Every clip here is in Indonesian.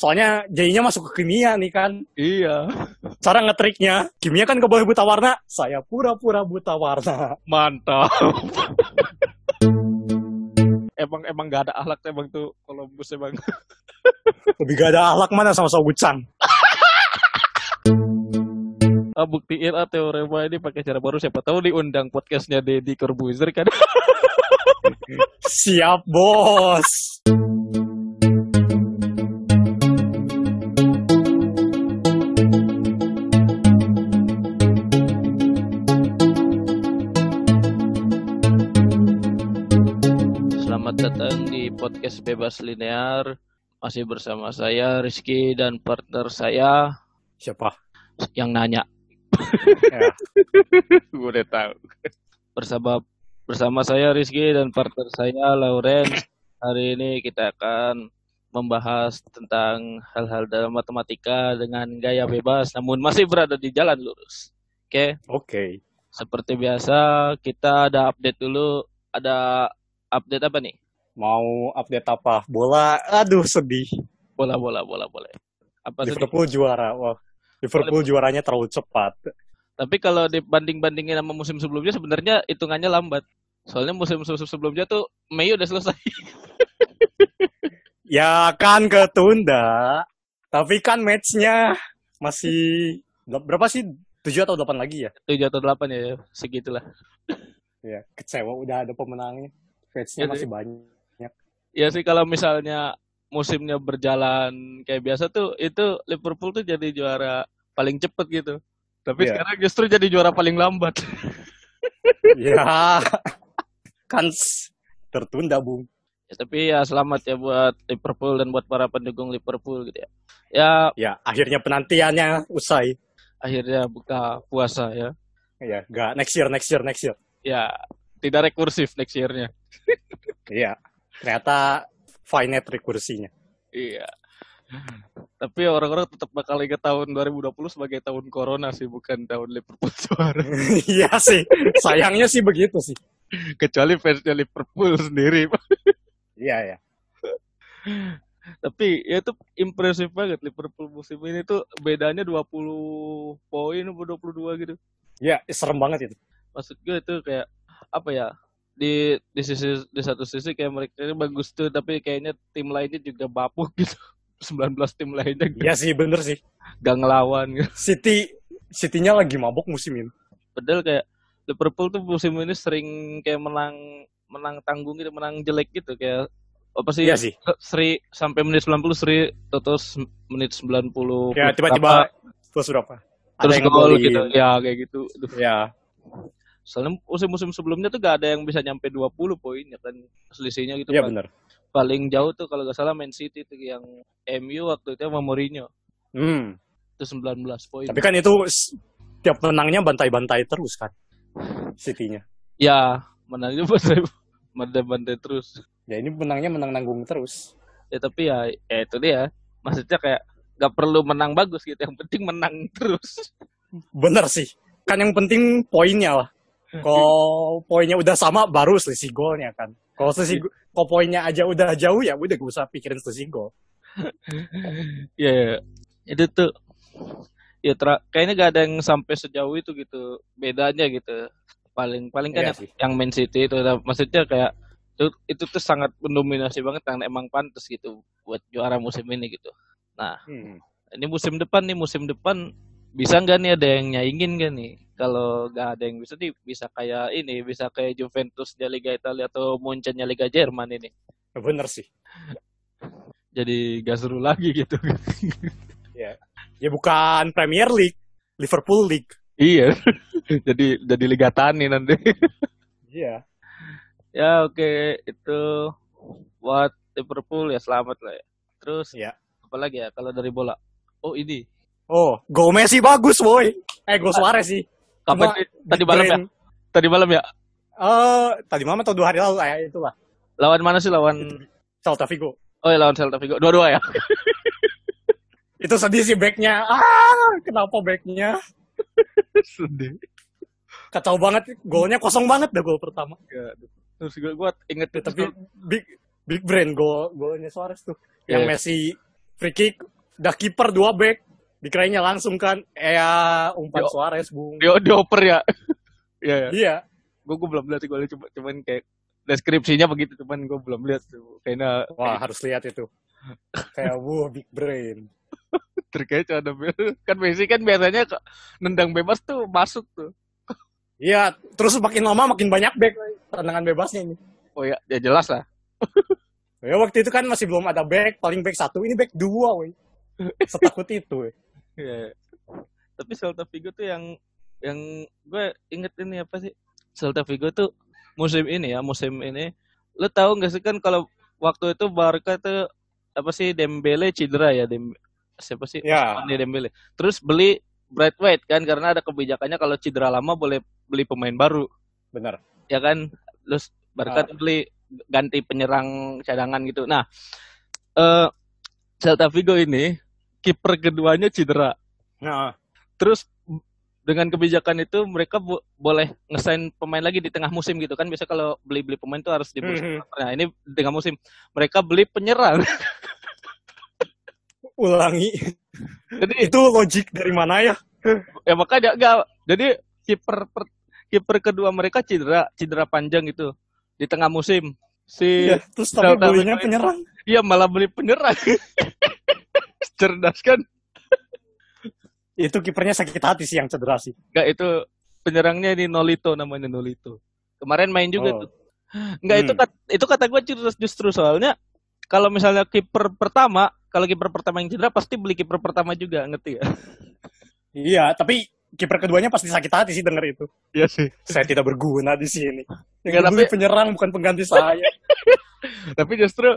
Soalnya jadinya masuk ke kimia nih kan. Iya. Cara ngetriknya, kimia kan gak boleh buta warna. Saya pura-pura buta warna. Mantap. emang emang gak ada ahlak emang tuh Columbus emang. Lebih gak ada ahlak mana sama Sogucang. ah, buktiin ah teorema ini pakai cara baru siapa tahu diundang podcastnya Deddy Corbuzier kan. Siap, bos. Podcast Bebas Linear. Masih bersama saya Rizky dan partner saya Siapa? yang nanya. Ya. Gue udah tahu. Bersama bersama saya Rizky dan partner saya Lauren. Hari ini kita akan membahas tentang hal-hal dalam matematika dengan gaya bebas namun masih berada di jalan lurus. Oke, Oke. seperti biasa kita ada update dulu. Ada update apa nih? Mau update apa? Bola. Aduh, sedih. Bola bola bola bola. Apa? Liverpool juara. Wah. Liverpool juaranya terlalu cepat. Tapi kalau dibanding-bandingin sama musim sebelumnya sebenarnya hitungannya lambat. Soalnya musim musim sebelumnya tuh Mei udah selesai. Ya kan ketunda. Tapi kan matchnya masih berapa sih? 7 atau 8 lagi ya? 7 atau 8 ya, segitulah. Ya, kecewa udah ada pemenangnya. Matchnya Ya, masih banyak. Ya sih kalau misalnya musimnya berjalan kayak biasa tuh itu Liverpool tuh jadi juara paling cepet gitu. Tapi Iya. sekarang justru jadi juara paling lambat. ya. Kan tertunda, Bung. Ya, tapi ya selamat ya buat Liverpool dan buat para pendukung Liverpool gitu ya. Ya Ya, akhirnya penantiannya usai. akhirnya buka puasa ya. Ya, enggak next year, next year, next year. Ya tidak rekursif next year-nya. Iya. Ternyata finite rekursinya. Iya. Tapi orang-orang tetap bakal ingat tahun 2020 sebagai tahun corona sih, bukan tahun Liverpool juara. Iya sih. Sayangnya sih begitu sih. Kecuali fansnya Liverpool sendiri. Iya, ya. Tapi ya itu impresif banget Liverpool musim ini tuh bedanya 20 poin atau 22 gitu. Ya, serem banget itu. Maksud gue itu kayak apa ya? Di di sisi di satu sisi kayak mereka ini bagus tuh, tapi kayaknya tim lainnya juga bapuk gitu. 19 tim lainnya Iya sih, bener sih. gak ngelawan gitu. City City-nya lagi mabuk musim ini. Padahal kayak Liverpool tuh musim ini sering kayak menang menang tanggung gitu, menang jelek gitu kayak apa sih? Iya sih. Seri sampai menit 90 Seri terus menit 90 Ya, tiba-tiba terus berapa? terus gol gitu. Ya kayak gitu. Aduh. Ya, Soalnya musim-musim sebelumnya tuh gak ada yang bisa nyampe 20 poin ya kan selisihnya gitu. iya Paling- bener. Paling jauh tuh kalau gak salah Man City tuh yang MU waktu itu sama Mourinho Hmm. itu 19 poin. Tapi kan itu tiap menangnya bantai-bantai terus kan. City-nya. Ya, menangnya bantai-bantai terus. Ya ini menangnya menang nanggung terus. ya tapi ya, ya itu dia maksudnya kayak nggak perlu menang bagus gitu yang penting menang terus Bener sih. Kan yang penting poinnya lah. Kalau poinnya udah sama baru selisih golnya kan. Kalau selisih kalau poinnya aja udah jauh ya udah gak usah pikirin selisih gol. ya ya. itu tuh ya tra- kayaknya gak ada yang sampai sejauh itu gitu bedanya gitu paling paling kan Iya yang, sih. yang Man City itu Nah, maksudnya kayak itu, itu tuh sangat mendominasi banget dan emang pantas gitu buat juara musim ini gitu nah Hmm. ini musim depan nih musim depan bisa nggak nih ada yang nyaingin gak nih? Kalau nggak ada yang bisa nih bisa kayak ini bisa kayak Juventus di Liga Italia atau Munchen Liga Jerman ini. Bener sih. jadi gak seru lagi gitu. Ya bukan Premier League, Liverpool League. iya. Jadi jadi Liga Tani nanti. Iya. ya oke. Itu buat Liverpool ya selamat lah ya. Terus Iya. apa lagi ya kalau dari bola? Oh ini Oh, gol Messi bagus, boy. Eh, gol Suarez sih. kapan Cuma sih? tadi malam ya tadi malam ya Eh, tadi malam atau dua hari lalu ya itulah. lawan mana sih lawan Celta Vigo. oh ya lawan Celta Vigo dua-dua ya Itu sedih sih backnya. Ah, kenapa backnya? sedih Kacau banget. Golnya kosong banget dah gol pertama. Ya, terus gue gue inget Ya, tapi big big brain gol golnya Suarez tuh. Yang Iya. Messi free kick dah kiper dua back dikiranya langsung kan ya umpan Yo. Suarez bung Dia dioper ya. Iya ya. iya Gue gue belum lihat golnya cuma cuman kayak deskripsinya begitu cuman gue belum lihat tuh. Kayaknya wah harus lihat itu kayak wah big brain terkecoh ada kan Messi kan biasanya nendang bebas tuh masuk tuh. iya terus makin lama makin banyak back tendangan bebasnya ini Oh ya, ya jelas lah. ya waktu itu kan masih belum ada back paling back satu ini back dua woi setakut itu woi. Iya. Tapi Celta Vigo tuh yang yang gue inget ini apa sih? Celta Vigo tuh musim ini ya, musim ini. Lo tahu nggak sih kan kalau waktu itu Barca tuh apa sih Dembele cedera ya Dem siapa sih? Ya. Ousmane Dembele. Terus beli White kan karena ada kebijakannya kalau cedera lama boleh beli pemain baru, bener ya kan? Terus Barca Ah. tuh beli ganti penyerang cadangan gitu. Nah, eh Celta Vigo ini kiper keduanya cedera. nah Terus dengan kebijakan itu mereka bo- boleh ngesain pemain lagi di tengah musim gitu kan. Biasa kalau beli-beli pemain tuh harus di bursa. Mhm. Nah, ini di tengah musim. Mereka beli penyerang. ulangi Jadi itu logik dari mana ya ya makanya enggak. Jadi kiper per- kiper kedua mereka cedera, cedera panjang itu di tengah musim. Si Iya, terus tapi belinya penyerang iya malah beli penyerang. Cerdas kan? itu kipernya sakit hati sih yang cedera sih Enggak itu penyerangnya ini Nolito namanya Nolito. Kemarin main juga Oh. tuh. Enggak itu Hmm. kat, itu kata gue cerdas justru soalnya kalau misalnya kiper pertama, kalau kiper pertama yang cedera pasti beli kiper pertama juga, ngerti ya? iya tapi kiper keduanya pasti sakit hati sih denger itu Iya sih. saya tidak berguna di sini Enggak, yang tapi- penyerang bukan pengganti saya Tapi justru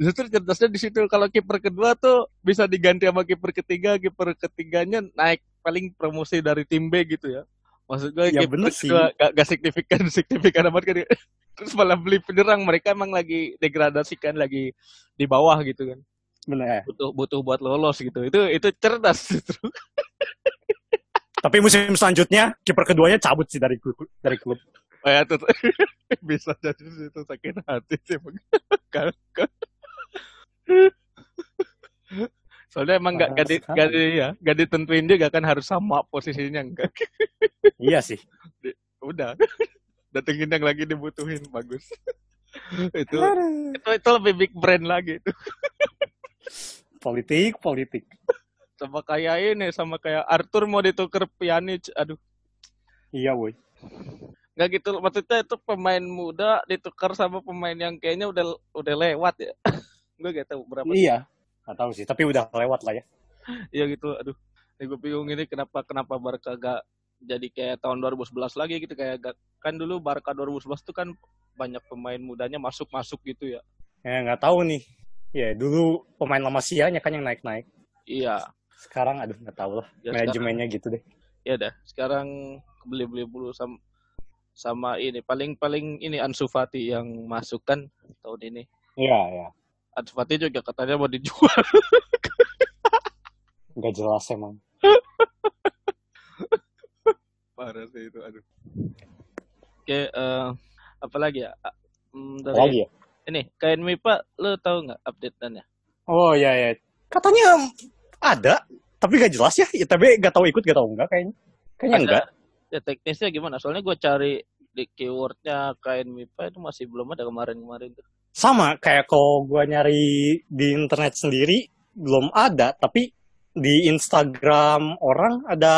justru cerdasnya di situ kalau kiper kedua tuh bisa diganti sama kiper ketiga, kiper ketiganya naik paling promosi dari tim B gitu ya. Maksud gue Ya, kiper kedua gak, gak signifikan signifikan amat kan. Terus malah beli penyerang mereka emang lagi degradasi kan lagi di bawah gitu kan. bener ya butuh butuh buat lolos gitu itu itu cerdas justru tapi musim selanjutnya kiper keduanya cabut sih dari klub dari klub oh ya tuh bisa jadi itu sakit hati sih kan. soalnya emang nggak Parah gak, di, gak, di, ya, gak ditentuin juga kan harus sama posisinya enggak iya sih. Udah. Datengin yang lagi dibutuhin bagus. Itu itu itu lebih big brand lagi itu. Politik politik. Sama kayak ini sama kayak Arthur mau ditukar Pjanic aduh. Iya woi. Nggak gitu maksudnya itu pemain muda ditukar sama pemain yang kayaknya udah udah lewat ya gue gak tahu berapa iya. nggak tahu sih tapi udah lewat lah ya. Iya gitu aduh. Ini gue bingung ini kenapa kenapa Barca gak jadi kayak tahun 2011 lagi gitu. Kayak gak, kan dulu Barca 2011 tuh kan banyak pemain mudanya masuk masuk gitu ya. Ya nggak tahu nih. Ya dulu pemain lama sianya kan yang naik naik iya. Sekarang aduh nggak tahu lah. Ya, manajemennya gitu deh. Ya dah sekarang beli beli dulu sama sama ini. Paling paling ini Ansu Fati yang masuk kan tahun ini. Iya ya Ansu Fati juga katanya mau dijual. Nggak jelas emang. Parah sih itu aduh. Oke eh, apa lagi ya? Hmm, dari lagi ya. ini kain MIPA lo tahu nggak update ya oh ya ya katanya ada tapi nggak jelas ya. ITB nggak tahu ikut nggak tahu enggak kayaknya. Kayaknya Ada- enggak ya teknisnya gimana? Soalnya gue cari di keywordnya kain MIPA itu masih belum ada kemarin-kemarin tuh sama kayak kalau gua nyari di internet sendiri belum ada. Tapi di Instagram orang ada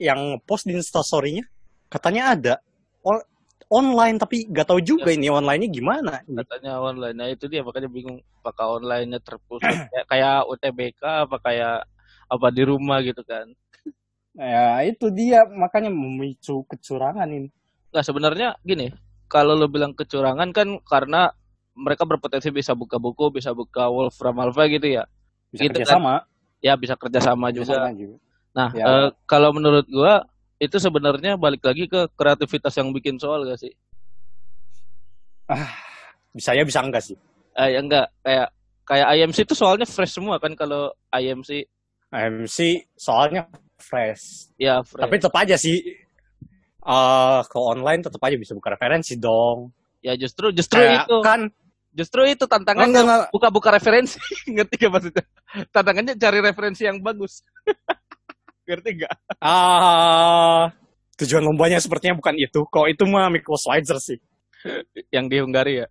yang post di instastorynya katanya ada. O- online tapi nggak tahu juga ini online-nya gimana. Katanya online. Nah itu dia makanya bingung apakah online-nya terpusat kayak, kayak UTBK apa kayak apa di rumah gitu kan. Ya itu dia. Makanya memicu kecurangan ini. Nggak sebenarnya gini, kalau lo bilang kecurangan kan karena mereka berpotensi bisa buka buku, bisa buka Wolfram Alpha gitu ya. bisa Gitu kerja sama Ya bisa kerjasama juga. juga Nah, Ya. eh, kalau menurut gua itu sebenarnya balik lagi ke kreativitas yang bikin soal gak sih? bisa ya bisa enggak sih Eh, ya enggak, kayak kayak IMC itu soalnya fresh semua kan kalau IMC MC soalnya fresh ya fresh. tapi tetap aja sih eh ke online tetap aja bisa buka referensi dong ya justru justru kayak itu kan Justru itu tantangannya enggak. buka-buka referensi. Ngerti gak maksudnya? Tantangannya cari referensi yang bagus. Ngerti gak? Ah, tujuan lombanya sepertinya bukan itu. Kok itu mah Mikko Schweitzer sih. Yang di Hungaria.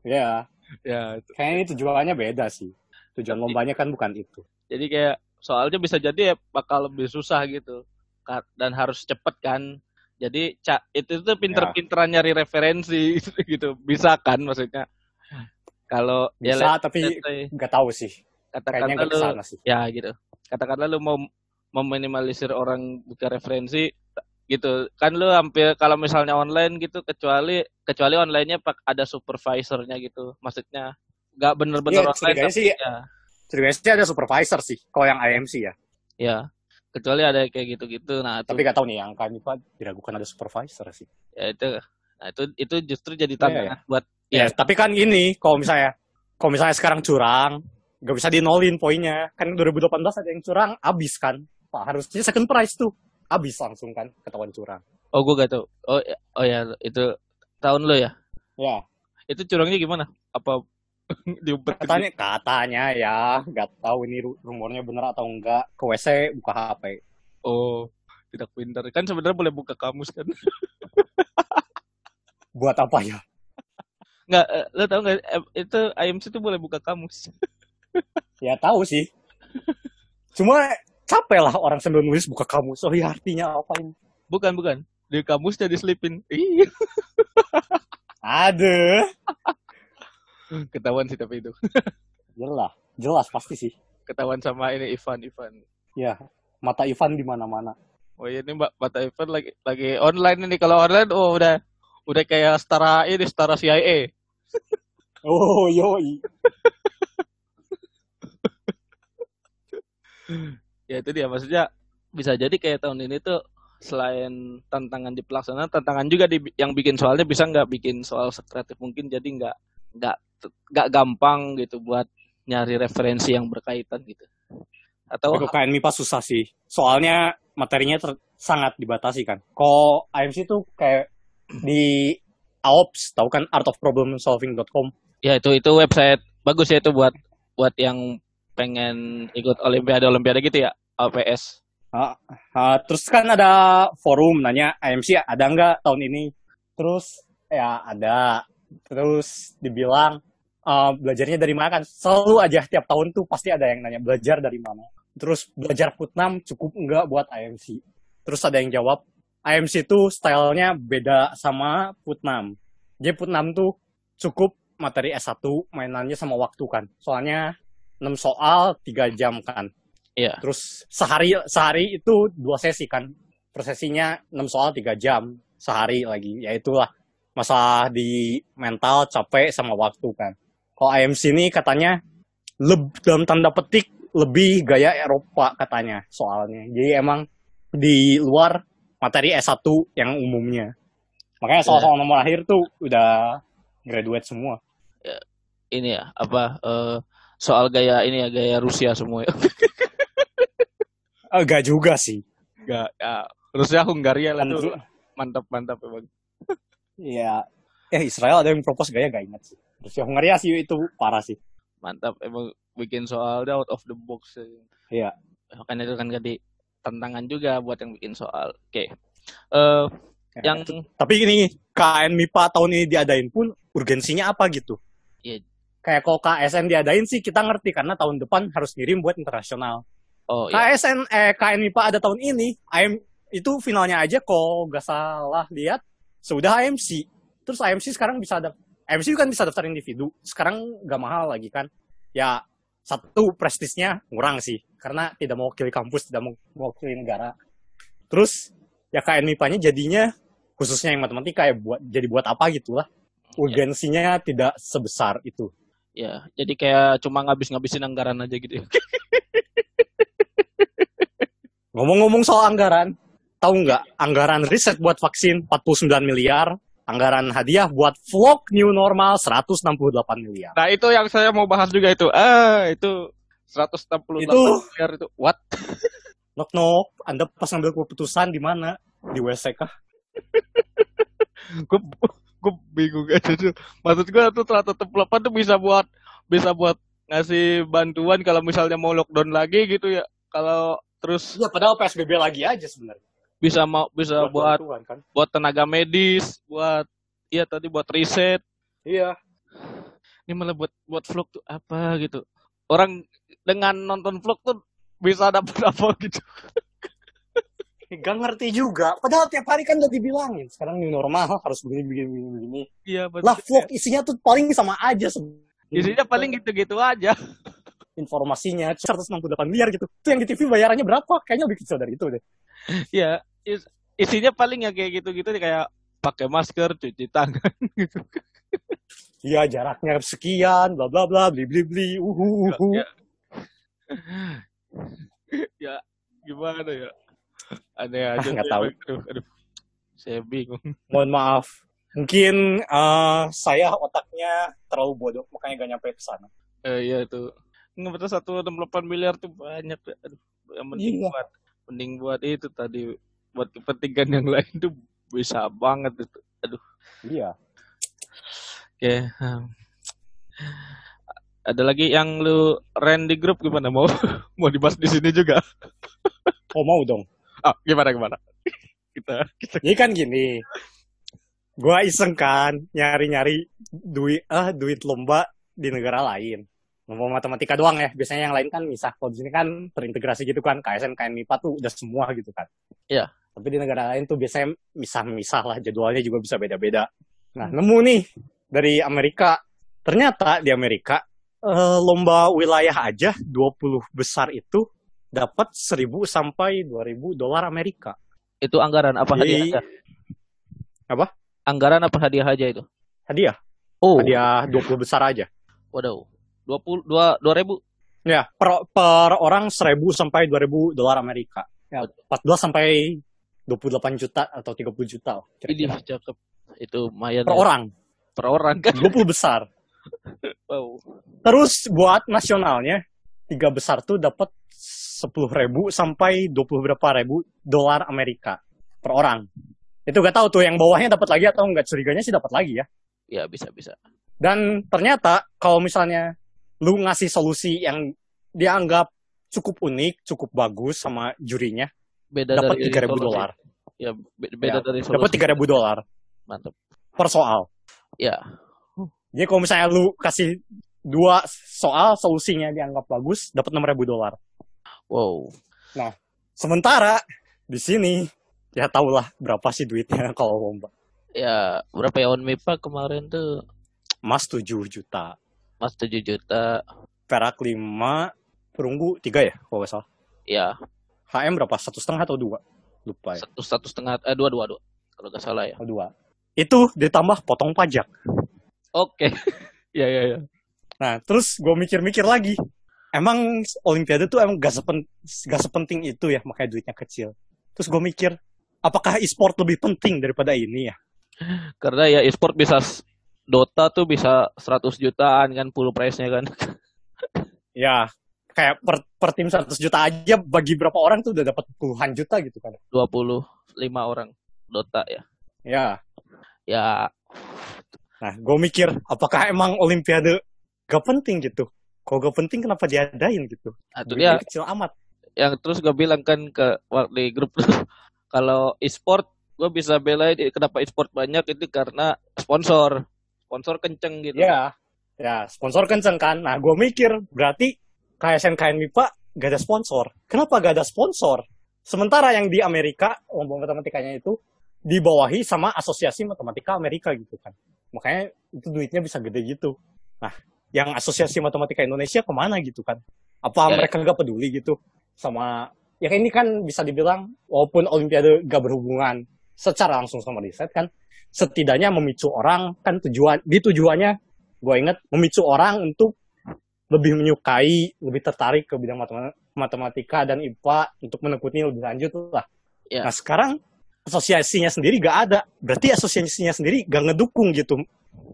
Ya, Ya, itu. kayaknya ini tujuannya beda sih. Tujuan Tapi- lombanya kan bukan itu. Jadi kayak soalnya bisa jadi ya bakal lebih susah gitu. Dan harus cepet kan. Jadi itu tuh pinter-pinteran nyari referensi gitu. Bisa kan maksudnya. Kalau ya Bisa, let- tapi nggak tahu sih. katakanlah nggak lu sih. ya gitu. Katakanlah lu mau meminimalisir orang buka referensi gitu. Kan lu hampir kalau misalnya online gitu kecuali kecuali onlinenya pak ada supervisornya gitu. Maksudnya nggak bener-bener Iya, online tapi sih, ya, ceritanya sih ada supervisor sih. Kalau yang IMC ya. ya kecuali ada kayak gitu-gitu. Nah, itu Tapi nggak tahu nih, yang kami Pak diragukan ada supervisor sih. ya itu nah itu itu justru jadi Iya, tantangan buat Ya, ya tapi kan ini, kalau misalnya, kalau misalnya sekarang curang, nggak bisa dinolin poinnya. Kan 2018 ada yang curang, abis kan. Pak, harusnya second prize tuh. Abis langsung kan, ketahuan curang. oh gue gak tau oh ya, oh ya itu tahun lo ya Ya, itu curangnya gimana apa diumpet katanya, katanya ya, nggak tahu ini ru- rumornya bener atau enggak. Ke WC, buka HP. oh tidak pintar kan sebenarnya boleh buka kamus kan Buat apa ya? Nggak eh, lo tau nggak itu IMC itu boleh buka kamus Ya tahu sih. Cuma capek lah orang sambil nulis buka kamu. So, ya artinya apa ini? bukan bukan di kamusnya diselipin iya Aduh. ketahuan sih tapi itu Jelas, jelas pasti sih. ketahuan sama ini Ivan Ivan Ya, mata Ivan di mana-mana. oh iya ini mbak mata Ivan lagi lagi online ini kalau online oh udah udah kayak setara ini setara CIA Oh, yoi. ya itu dia maksudnya bisa jadi kayak tahun ini tuh selain tantangan di pelaksanaan tantangan juga di yang bikin soalnya bisa nggak bikin soal sekreatif mungkin jadi nggak nggak nggak gampang gitu buat nyari referensi yang berkaitan gitu atau Kalau KN MIPA susah sih. Soalnya materinya ter- sangat dibatasi kan. Kalau IMC tuh kayak di AOPS, tahu kan artofproblemsolving.com. ya itu itu website bagus ya itu buat buat yang pengen ikut olimpiade olimpiade gitu ya APS Ah, ah, terus kan ada forum nanya IMC ada nggak tahun ini? Terus ya ada. Terus dibilang ah, belajarnya dari mana kan? Selalu aja tiap tahun tuh pasti ada yang nanya belajar dari mana. Terus belajar Putnam cukup nggak buat IMC? Terus ada yang jawab IMC tuh stylenya beda sama Putnam. Jadi Putnam tuh cukup materi S1 mainannya sama waktu kan. Soalnya 6 soal 3 jam kan. Iya. Terus sehari sehari itu dua sesi kan. Per sesinya 6 soal 3 jam sehari lagi. Ya itulah masalah di mental capek sama waktu kan. Kalau IMC ini katanya leb, dalam tanda petik lebih gaya Eropa katanya soalnya. Jadi emang di luar materi S1 yang umumnya. Makanya soal-soal nomor akhir tuh udah graduate semua. ini ya apa eh, soal gaya ini ya gaya Rusia semua ya Enggak juga sih. Enggak, ya. Rusia Hungaria lah tuh Kan- mantap mantap emang Iya. Eh Israel ada yang propose gaya gak ingat sih. Rusia Hungaria sih itu parah sih. mantap emang bikin soalnya out of the box Iya. kan itu kan jadi tantangan juga buat yang bikin soal oke eh Ya, yang Tapi ini KN MIPA tahun ini diadain pun urgensinya apa gitu? Iya. Kayak kalau KSN diadain sih kita ngerti karena tahun depan harus ngirim buat internasional. oh ya KSN eh KN MIPA ada tahun ini, IM itu finalnya aja kok gak salah lihat sudah IMC. Terus IMC sekarang bisa ada IMC kan bisa daftar individu. Sekarang gak mahal lagi kan. Ya satu prestisnya kurang sih karena tidak mau wakili kampus, tidak mau mewakili negara. Terus ya KN MIPA-nya jadinya khususnya yang matematika ya buat jadi buat apa gitu lah. Urgensinya tidak sebesar itu. ya jadi kayak cuma ngabis-ngabisin anggaran aja gitu ya. Ngomong-ngomong soal anggaran, tahu nggak anggaran riset buat vaksin 49 miliar, anggaran hadiah buat vlog new normal 168 miliar. nah itu yang saya mau bahas juga itu ah itu 168 Itu- miliar itu what Nok nok, Anda pas ngambil keputusan di mana? Di WC kah? gue gue bingung aja tuh. Maksud gue tuh ternyata delapan tuh bisa buat bisa buat ngasih bantuan kalau misalnya mau lockdown lagi gitu ya. Kalau terus Ya padahal PSBB lagi aja sebenarnya. bisa mau bisa buat bantuan, kan. buat tenaga medis, buat iya tadi buat riset. Iya. Ini malah buat buat vlog tuh apa gitu. Orang dengan nonton vlog tuh bisa dapat apa gitu. Gak ngerti juga. Padahal tiap hari kan udah dibilangin. Sekarang new normal harus begini, begini, begini, begini. Iya betul. Lah vlog isinya tuh paling sama aja. sebenarnya. Isinya paling gitu-gitu aja. Informasinya 168 miliar gitu. Itu yang di TV bayarannya berapa? Kayaknya lebih kecil dari itu deh. Iya, is- isinya paling ya kayak gitu-gitu kayak pakai masker, cuci tangan gitu. Iya jaraknya sekian, bla bla bla, bli bli bli, uhu uhu. Ya. ya, gimana ya? Aneh aja. Ah, nggak sih, tahu. Aduh, aduh. Saya bingung. Mohon maaf. Mungkin eh, saya otaknya terlalu bodoh, makanya gak nyampe ke sana. Eh, iya tuh. Nggak satu enam delapan miliar tuh banyak. Aduh, yang mending Iya. buat mending buat itu tadi buat kepentingan yang lain tuh bisa banget itu. Aduh. Iya. Oke. hmm. Ada lagi yang lu ren di grup gimana mau mau dibahas di sini juga? Oh mau dong. Ah, gimana gimana? kita kita Jadi kan gini, gua iseng kan nyari-nyari duit ah duit lomba di negara lain. Lomba matematika doang ya. Biasanya yang lain kan misah. Kalau di sini kan terintegrasi gitu kan. KSN, KN MIPA tuh udah semua gitu kan. Iya. Tapi di negara lain tuh biasanya misah-misah lah. Jadwalnya juga bisa beda-beda. Nah, nemu nih dari Amerika. Ternyata di Amerika eh, lomba wilayah aja 20 besar itu dapat 1000 sampai 2000 dolar Amerika. itu anggaran apa hadiah Jadi- aja? Apa? Anggaran apa hadiah aja itu? Hadiah. Oh, Hadiah 20 besar aja. waduh. 20 2 2000. Ya, per, per orang 1000 sampai 2000 dolar Amerika. Ya, 14 sampai 28 juta atau 30 juta. Ini kira-kira. cakep. Itu lumayan Per ya. orang. Per orang kan. 20 besar. Wow. Terus buat nasionalnya, tiga besar tuh dapat 10 ribu sampai 20 berapa ribu dolar Amerika per orang. Itu gak tahu tuh yang bawahnya dapat lagi atau enggak. Curiganya sih dapat lagi ya. Ya bisa bisa. Dan ternyata kalau misalnya lu ngasih solusi yang dianggap cukup unik, cukup bagus sama jurinya, Beda dapat 3000 solusi. dolar. Ya be- beda Ya, dari Dapat solusi. 3000 dolar Mantap. per soal. Ya. Jadi kalau misalnya lu kasih dua soal solusinya dianggap bagus, dapat 6000 dolar. Wow. Sementara di sini ya tahulah berapa sih duitnya kalau lomba. Ya, berapa ya on MIPA kemarin tuh? Emas 7 juta, Mas 7 juta. perak 5, perunggu 3 ya kalau nggak salah. Ya, HM berapa? Satu setengah atau dua? Lupa ya. satu satu setengah eh dua dua dua. Kalau nggak salah ya. Dua. Itu ditambah potong pajak. Oke. ya ya ya. Nah, terus gue mikir-mikir lagi. Emang Olimpiade tuh emang gak, sepen, gak sepenting itu ya, makanya duitnya kecil. Terus gue mikir, apakah e-sport lebih penting daripada ini ya? Karena ya e-sport bisa Dota tuh bisa 100 jutaan kan full price-nya kan. Ya, kayak per, per tim 100 juta aja bagi berapa orang tuh udah dapat puluhan juta gitu kan. 25 orang Dota ya. Ya, Ya, nah gue mikir, apakah emang Olimpiade gak penting gitu? Kalau gak penting kenapa diadain gitu? nah, itu dia kecil amat. yang terus gue bilang kan ke di grup tuh kalau e-sport gue bisa belain kenapa e-sport banyak itu karena sponsor. Sponsor kenceng gitu. Ya, ya sponsor kenceng kan. Nah, gue mikir berarti KSN KN MIPA gak ada sponsor. Kenapa gak ada sponsor? Sementara yang di Amerika, lomba matematikanya itu dibawahi sama Asosiasi Matematika Amerika gitu kan. Makanya itu duitnya bisa gede gitu. Nah, yang Asosiasi Matematika Indonesia ke mana gitu kan? Apa Ya. mereka gak peduli gitu sama ya ini kan bisa dibilang walaupun Olimpiade gak berhubungan secara langsung sama riset kan setidaknya memicu orang kan tujuan di tujuannya gue inget memicu orang untuk lebih menyukai lebih tertarik ke bidang matema- matematika dan IPA untuk menekuni lebih lanjut lah. Ya. Nah sekarang asosiasinya sendiri gak ada, berarti asosiasinya sendiri gak ngedukung gitu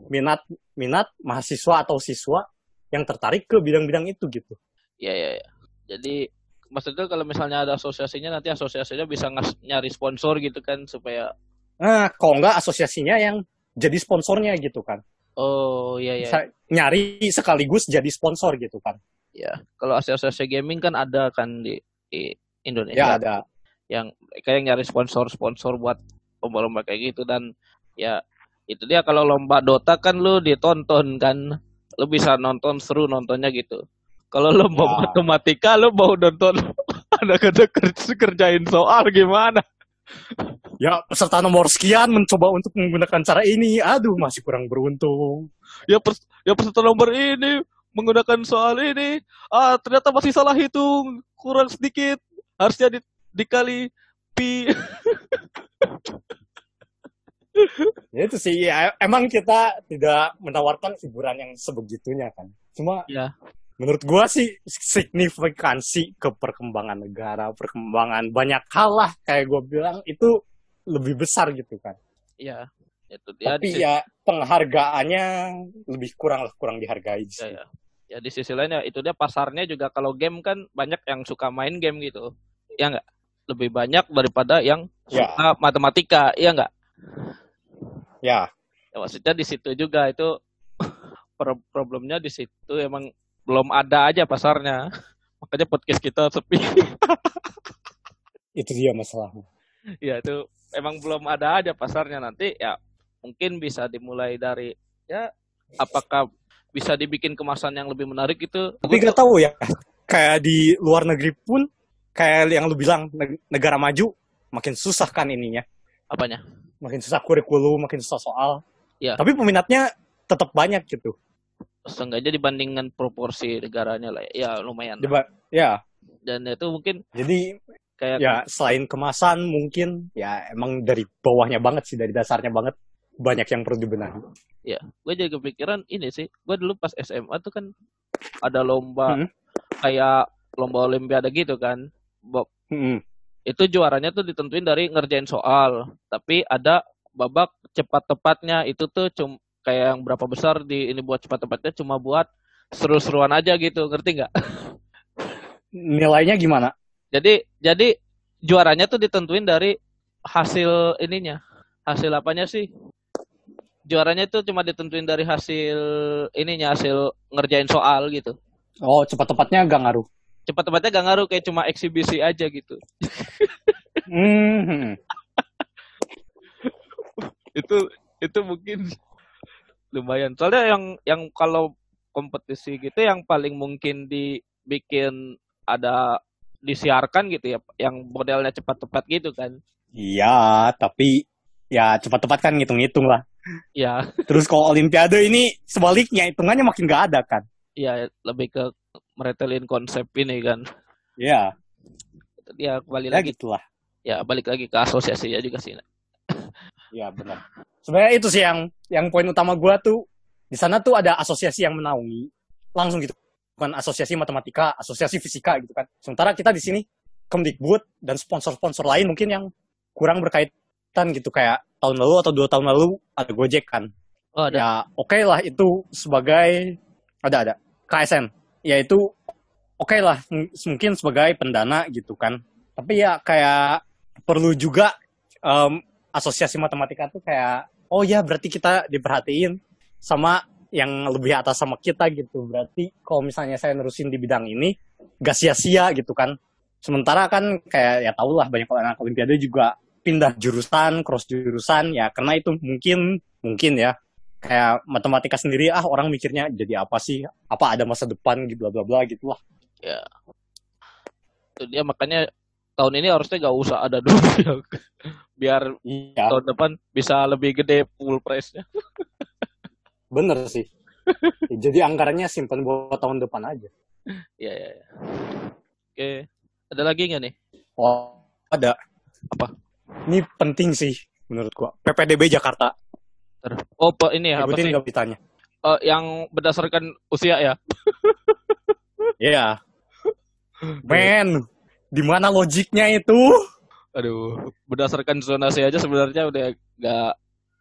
minat minat mahasiswa atau siswa yang tertarik ke bidang-bidang itu gitu. Ya ya ya. Jadi maksudnya kalau misalnya ada asosiasinya nanti asosiasinya bisa nyari sponsor gitu kan supaya Nah, kalau nggak asosiasinya yang jadi sponsornya gitu kan. Oh iya iya. Nyari sekaligus jadi sponsor gitu kan. Ya, kalau asosiasi gaming kan ada kan di, di Ya Indonesia ada. Yang kayak nyari sponsor-sponsor buat lomba-lomba kayak gitu dan ya itu dia kalau lomba Dota kan lu ditonton kan lu bisa nonton seru nontonnya gitu. Kalau lomba Ya. matematika lu mau nonton ada kerja kerjain soal gimana? Ya peserta nomor sekian mencoba untuk menggunakan cara ini. Aduh masih kurang beruntung. Ya pers ya peserta nomor ini menggunakan soal ini ah ternyata masih salah hitung kurang sedikit harusnya di, dikali pi Ya itu sih ya, emang kita tidak menawarkan hiburan yang sebegitunya kan. Cuma ya menurut gua sih signifikansi ke perkembangan negara, perkembangan banyak hal lah kayak gua bilang itu lebih besar gitu kan. ya itu dia Tapi ya penghargaannya lebih kurang lah kurang dihargai ya, sih. ya. ya di sisi lain ya itu dia pasarnya juga kalau game kan banyak yang suka main game gitu ya enggak lebih banyak daripada yang Ya. suka matematika ya enggak Ya, ya maksudnya di situ juga itu pro- problemnya di situ emang belum ada aja pasarnya. Makanya podcast kita sepi. Itu dia masalahnya. ya itu emang belum ada aja pasarnya. Nanti ya mungkin bisa dimulai dari ya apakah bisa dibikin kemasan yang lebih menarik itu? Tapi gak tahu ya, kayak di luar negeri pun kayak yang lu bilang neg- negara maju makin susah kan ininya. apanya Makin susah kurikulum, makin susah soal. Ya. Tapi peminatnya tetap banyak gitu. seenggaknya dibandingkan proporsi negaranya lah ya lumayan Diba- ya, dan itu mungkin jadi kayak ya selain kemasan mungkin ya emang dari bawahnya banget sih dari dasarnya banget banyak yang perlu dibenahi. ya gue jadi kepikiran ini sih gue dulu pas SMA tuh kan ada lomba Hmm. kayak lomba olimpiade gitu kan Bob. Mm-mm. itu juaranya tuh ditentuin dari ngerjain soal. Tapi ada babak cepat tepatnya. Itu tuh cum kayak yang berapa besar di ini buat cepat tepatnya cuma buat seru-seruan aja gitu. Ngerti nggak? Nilainya gimana? jadi jadi juaranya tuh ditentuin dari hasil ininya. Hasil apanya sih? Juaranya itu cuma ditentuin dari hasil ininya hasil ngerjain soal gitu. Oh, cepat-tepatnya gak ngaruh. Cepat tepatnya gak ngaruh kayak cuma eksibisi aja gitu Hmm. itu itu mungkin lumayan soalnya yang yang kalau kompetisi gitu yang paling mungkin dibikin ada disiarkan gitu ya yang modelnya cepat tepat gitu kan Iya, tapi ya cepat-tepat kan ngitung-ngitung lah. ya Terus kalau Olimpiade ini sebaliknya hitungannya makin gak ada kan? ya lebih ke meretelin konsep ini kan Iya, ya kembali ya lagi gitulah. ya balik lagi ke asosiasinya juga sih Iya benar. Sebenarnya itu sih yang yang poin utama gua tuh di sana tuh ada asosiasi yang menaungi langsung gitu bukan asosiasi matematika, asosiasi fisika gitu kan. Sementara kita di sini Kemdikbud dan sponsor-sponsor lain mungkin yang kurang berkaitan gitu kayak tahun lalu atau dua tahun lalu ada Gojek kan. oh ada Ya oke lah itu sebagai ada ada KSN. Ya itu oke lah m- mungkin sebagai pendana gitu kan. Tapi ya kayak perlu juga em, asosiasi matematika tuh kayak oh ya berarti kita diperhatiin sama yang lebih atas sama kita gitu. Berarti kalau misalnya saya nerusin di bidang ini gak sia-sia gitu kan. Sementara kan kayak ya tau lah banyak anak olimpiade juga pindah jurusan, cross jurusan ya karena itu mungkin mungkin ya kayak matematika sendiri ah orang mikirnya jadi apa sih? Apa ada masa depan gitu bla bla bla gitu lah itu dia makanya tahun ini harusnya gak usah ada dulu ya. Biar iya. tahun depan bisa lebih gede full price-nya. Bener sih. Jadi anggarannya simpan buat tahun depan aja. Ya ya, ya. oke. Ada lagi nggak nih? Oh ada. Apa? ini penting sih menurut gua. PPDB Jakarta oh pe- ini ya apa ikutin sih? nggak ditanya. Eh, yang berdasarkan usia ya? Iya. Men di mana logiknya itu? Aduh berdasarkan zonasi aja sebenarnya udah gak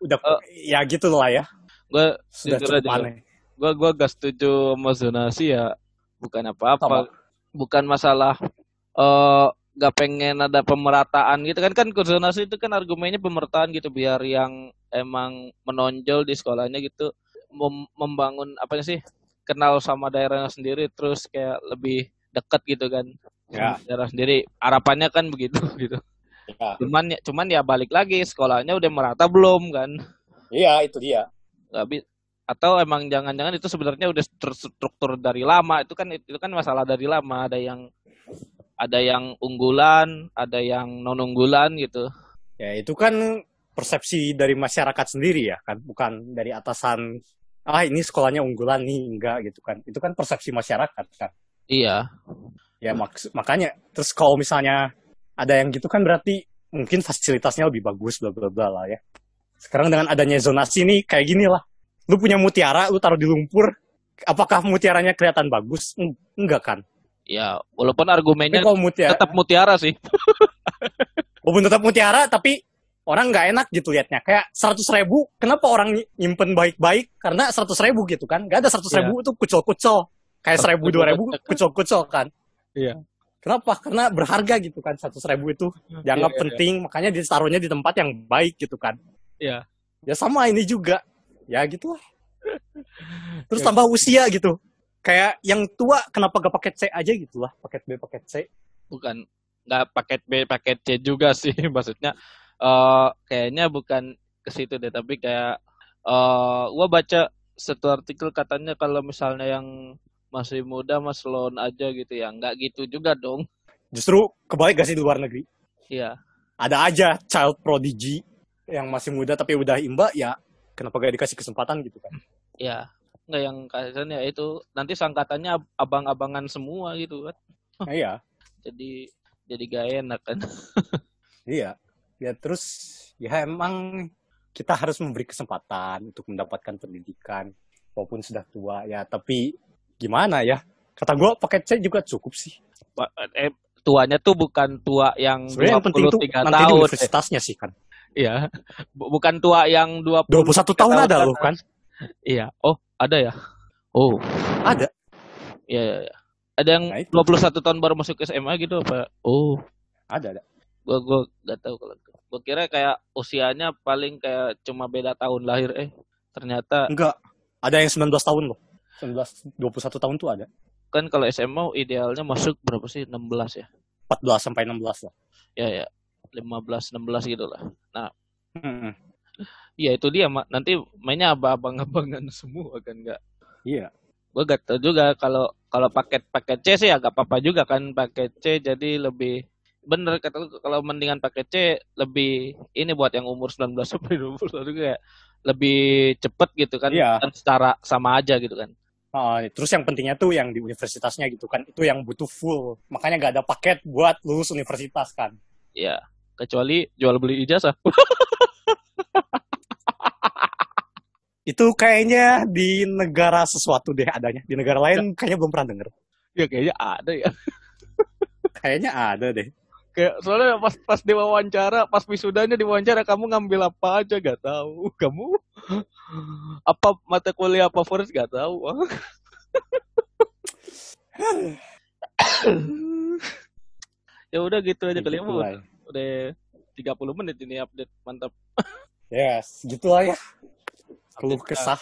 udah Eh. ya gitu lah ya. gue sudah Jujur aja. aneh. Gue gua gak setuju sama zonasi ya. Bukan apa-apa. Bukan masalah eh nggak pengen ada pemerataan gitu kan kan zonasi itu kan argumennya pemerataan gitu biar yang emang menonjol di sekolahnya gitu mem- membangun apa sih kenal sama daerahnya sendiri terus kayak lebih dekat gitu kan Ya. daerah sendiri harapannya kan begitu gitu Ya. cuman ya cuman ya balik lagi sekolahnya udah merata belum kan Iya, itu dia. nggak atau emang jangan-jangan itu sebenarnya udah terstruktur dari lama itu kan itu kan masalah dari lama ada yang ada yang unggulan ada yang non unggulan gitu Ya, itu kan persepsi dari masyarakat sendiri ya kan, bukan dari atasan ah ini sekolahnya unggulan nih enggak gitu kan. Itu kan persepsi masyarakat kan. iya Ya maks- makanya terus kalau misalnya ada yang gitu kan berarti mungkin fasilitasnya lebih bagus bla bla bla lah ya. Sekarang dengan adanya zonasi nih kayak gini lah. Lu punya mutiara, lu taruh di lumpur, apakah mutiaranya kelihatan bagus? Eng- Enggak kan. Ya walaupun argumennya mutiara, tetap mutiara sih walaupun tetap mutiara, tapi orang nggak enak gitu liatnya. Kayak seratus ribu, kenapa orang ny- nyimpen baik-baik? Karena seratus ribu gitu kan. Gak ada seratus ribu itu kucel-kucel. Kayak seribu dua ribu kucel-kucel kan. Iya. Kenapa? Karena berharga gitu kan. Seratus ribu itu dianggap Iya, iya, penting, makanya ditaruhnya di tempat yang baik gitu kan. Iya. Ya sama ini juga. Ya gitu lah. Terus tambah usia gitu. Kayak yang tua kenapa gak paket C aja gitu lah. Paket B, paket C. bukan nggak paket B paket C juga sih maksudnya eh kayaknya bukan ke situ deh tapi kayak eh gua baca satu artikel katanya kalau misalnya yang masih muda mas loan aja gitu ya nggak gitu juga dong Justru kebalik gak sih di luar negeri? iya Ada aja child prodigy yang masih muda tapi udah imba ya kenapa gak dikasih kesempatan gitu kan. iya nggak yang kasihan ya itu nanti sangkatannya ab- abang-abangan semua gitu kan Nah, iya. jadi jadi gak enak kan Iya. Ya terus ya emang kita harus memberi kesempatan untuk mendapatkan pendidikan walaupun sudah tua ya tapi gimana ya? Kata gua paket C juga cukup sih. Eh, tuanya tuh bukan tua yang Sebenarnya yang penting tuh 23 nanti di tahun universitasnya sih kan. Iya. Bu- Bukan tua yang 20 21 tahun ada loh kan? Iya. Oh, ada ya? Oh, Ada. iya iya. iya. Ada yang Nah, itu. 21 tahun baru masuk SMA gitu apa? Oh, Ada ada. gua gua gak tahu kalau itu. Gua kira kayak usianya paling kayak cuma beda tahun lahir eh ternyata Enggak. Ada yang 19 tahun loh. 19 21 tahun tuh ada. kan kalau SMA idealnya masuk berapa sih? 16 ya. 14 sampai 16 lah. Ya ya. 15 16 gitu lah. Mm-mm. Iya itu dia Mak. nanti mainnya abang-abangan semua kan enggak. Iya. Gua gak tahu juga kalau kalau paket paket C sih agak apa-apa juga kan paket C jadi lebih bener kata kalau mendingan paket C lebih ini buat yang umur 19 sampai 20 itu kayak lebih cepet gitu kan Iya. dan secara sama aja gitu kan. Ah, terus yang pentingnya tuh yang di universitasnya gitu kan. Itu yang butuh full. Makanya nggak ada paket buat lulus universitas kan. Ya, kecuali jual beli ijazah. Itu kayaknya di negara sesuatu deh adanya. Di negara lain kayaknya belum pernah denger. ya kayaknya ada ya. Kayaknya ada deh. Kayak soalnya pas pas diwawancara, pas wisudanya diwawancara kamu ngambil apa aja gak tahu. Kamu apa mata kuliah favorit gak tahu. ya udah gitu aja kali ya. Gitu lah ya. Udah 30 menit ini update mantap. Yes, gitu lah ya. Keluh kesah.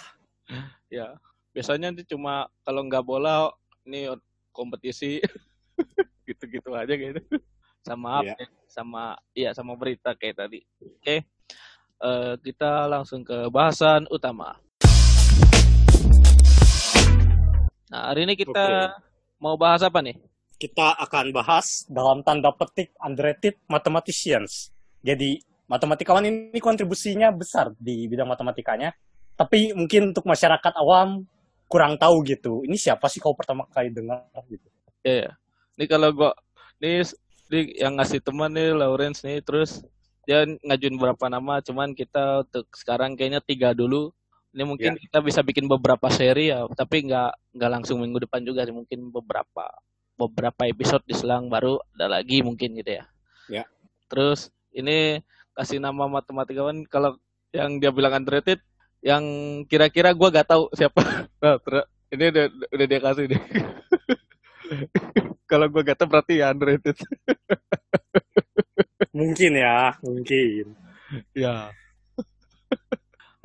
Ya, biasanya nanti cuma kalau nggak bola ini kompetisi gitu-gitu aja gitu. Sama Iya. update, sama iya sama berita kayak tadi. Oke. Eh, kita langsung ke bahasan utama. Nah, hari ini kita mau bahas apa nih? Kita akan bahas dalam tanda petik underrated mathematicians. Jadi matematikawan ini kontribusinya besar di bidang matematikanya. Tapi mungkin untuk masyarakat awam kurang tahu gitu. Ini siapa sih kau pertama kali dengar gitu? Ya, ya. Ini kalau gua ini, ini yang ngasih teman nih Lawrence nih terus dia ngajuin beberapa nama cuman kita untuk sekarang kayaknya tiga dulu ini mungkin kita bisa bikin beberapa seri ya tapi nggak nggak langsung minggu depan juga sih mungkin beberapa beberapa episode diselang baru ada lagi mungkin gitu ya Ya. terus ini kasih nama matematikawan kalau yang dia bilang underrated yang kira-kira gua gak tahu siapa nah, ter- ini udah, udah dia kasih deh Kalau gue gak tahu berarti ya underrated. Mungkin ya, mungkin. ya.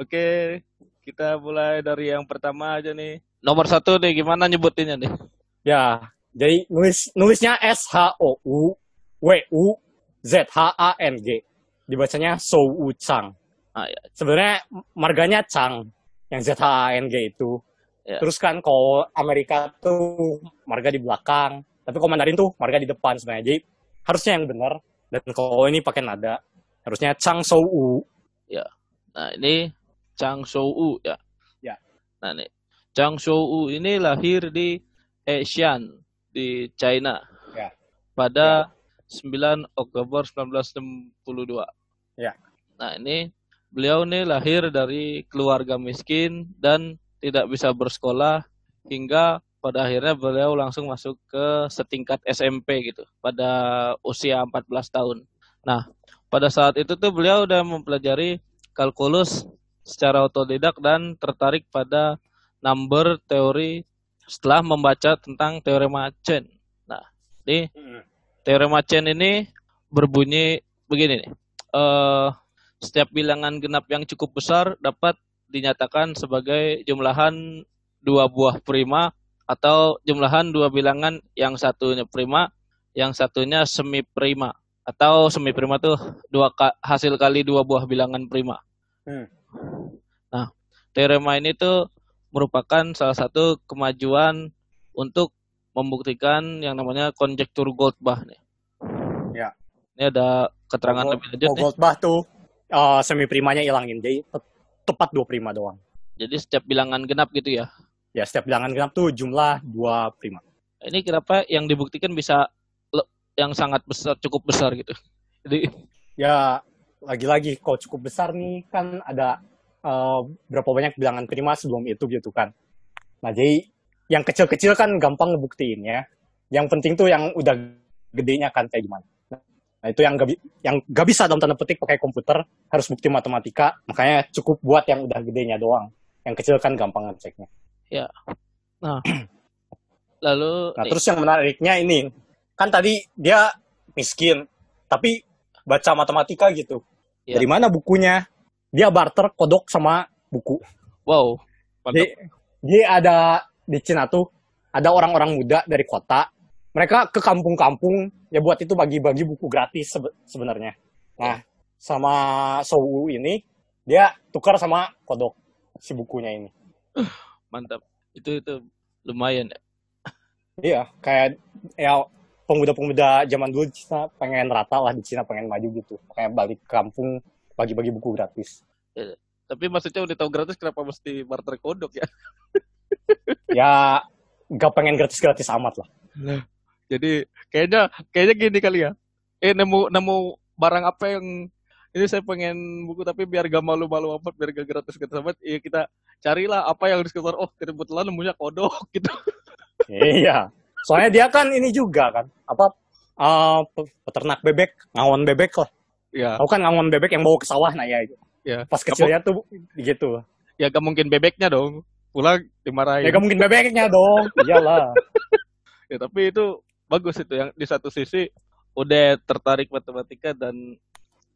Oke, kita mulai dari yang pertama aja nih. Nomor satu nih, gimana nyebutinnya nih? Ya, jadi nulis nulisnya S H O U W U Z H A N G. Dibacanya Sou U Chang. Ah, ya. Sebenarnya marganya Chang yang Z H A N G itu. Ya. Terus kan kalau Amerika tuh marga di belakang, tapi kalau Mandarin tuh marga di depan sebenarnya. Jadi harusnya yang benar. Dan kalau ini pakai nada, harusnya Chang Sou U. Nah, ini Chang Shou ya. Ya. Nah, nih. Chang Shou ini lahir di Hexian di China. Ya. Pada 9 Oktober 1962. Ya. Nah, ini beliau nih lahir dari keluarga miskin dan tidak bisa bersekolah hingga pada akhirnya beliau langsung masuk ke setingkat SMP gitu pada usia 14 tahun. Nah, pada saat itu tuh beliau udah mempelajari kalkulus secara otodidak dan tertarik pada number teori setelah membaca tentang teorema Chen. Nah, ini teorema Chen ini berbunyi begini nih. Eh, setiap bilangan genap yang cukup besar dapat dinyatakan sebagai jumlahan dua buah prima atau jumlahan dua bilangan yang satunya prima, yang satunya semi prima atau semi prima tuh dua ka- hasil kali dua buah bilangan prima. Hmm. Nah, teorema ini tuh merupakan salah satu kemajuan untuk membuktikan yang namanya konjektur Goldbach nih. Ya. Ini ada keterangan Kalau- lebih lanjut nih. Goldbach tuh eh, semi primanya ilangin. Jadi te- tepat dua prima doang. Jadi setiap bilangan genap gitu ya. Ya, setiap bilangan genap tuh jumlah dua prima. Ini kenapa yang dibuktikan bisa yang sangat besar, cukup besar gitu. Jadi Ya, lagi-lagi kalau cukup besar nih kan ada eh, berapa banyak bilangan prima sebelum itu gitu kan. Nah, jadi yang kecil-kecil kan gampang ngebuktiin ya. Yang penting tuh yang udah gedenya kan kayak gimana. Nah, itu yang gak, yang gak bisa dalam tanda petik pakai komputer, harus bukti matematika, makanya cukup buat yang udah gedenya doang. Yang kecil kan gampang ngeceknya. lalu Nah, nih, terus yang menariknya ini, kan tadi dia miskin, tapi baca matematika gitu. Iya. Dari mana bukunya? Dia barter kodok sama buku. wow, mantap. Jadi, jadi ada di Cina tuh, ada orang-orang muda dari kota, mereka ke kampung-kampung, ya buat itu bagi-bagi buku gratis sebe- sebenarnya. Nah, sama Sou ini, dia tukar sama kodok si bukunya ini. mantap. Itu itu lumayan ya. Iya, kayak ya pemuda-pemuda zaman dulu di Cina pengen rata lah di Cina pengen maju gitu. Kayak balik ke kampung bagi-bagi buku gratis. Tapi maksudnya udah tahu gratis kenapa mesti barter kodok ya? Ya gak pengen gratis-gratis amat lah. Jadi kayaknya kayaknya gini kali ya. Eh nemu nemu barang apa yang ini saya pengen buku tapi biar gak malu-malu amat, biar gak gratis-gratis amat, iya kita carilah apa yang harus keluar. Oh, kebetulan nemunya kodok gitu. iya. Soalnya dia kan ini juga kan apa eh, pe- peternak bebek, ngawon bebek lah. Ya, Tahu kan ngawon bebek yang bawa ke sawah nah ya. ya. Pas kecilnya tuh gitu. Ya gak mungkin bebeknya dong. Pulang dimarahin. Ya gak mungkin bebeknya dong. Iyalah. Ya, tapi itu bagus itu yang di satu sisi udah tertarik matematika dan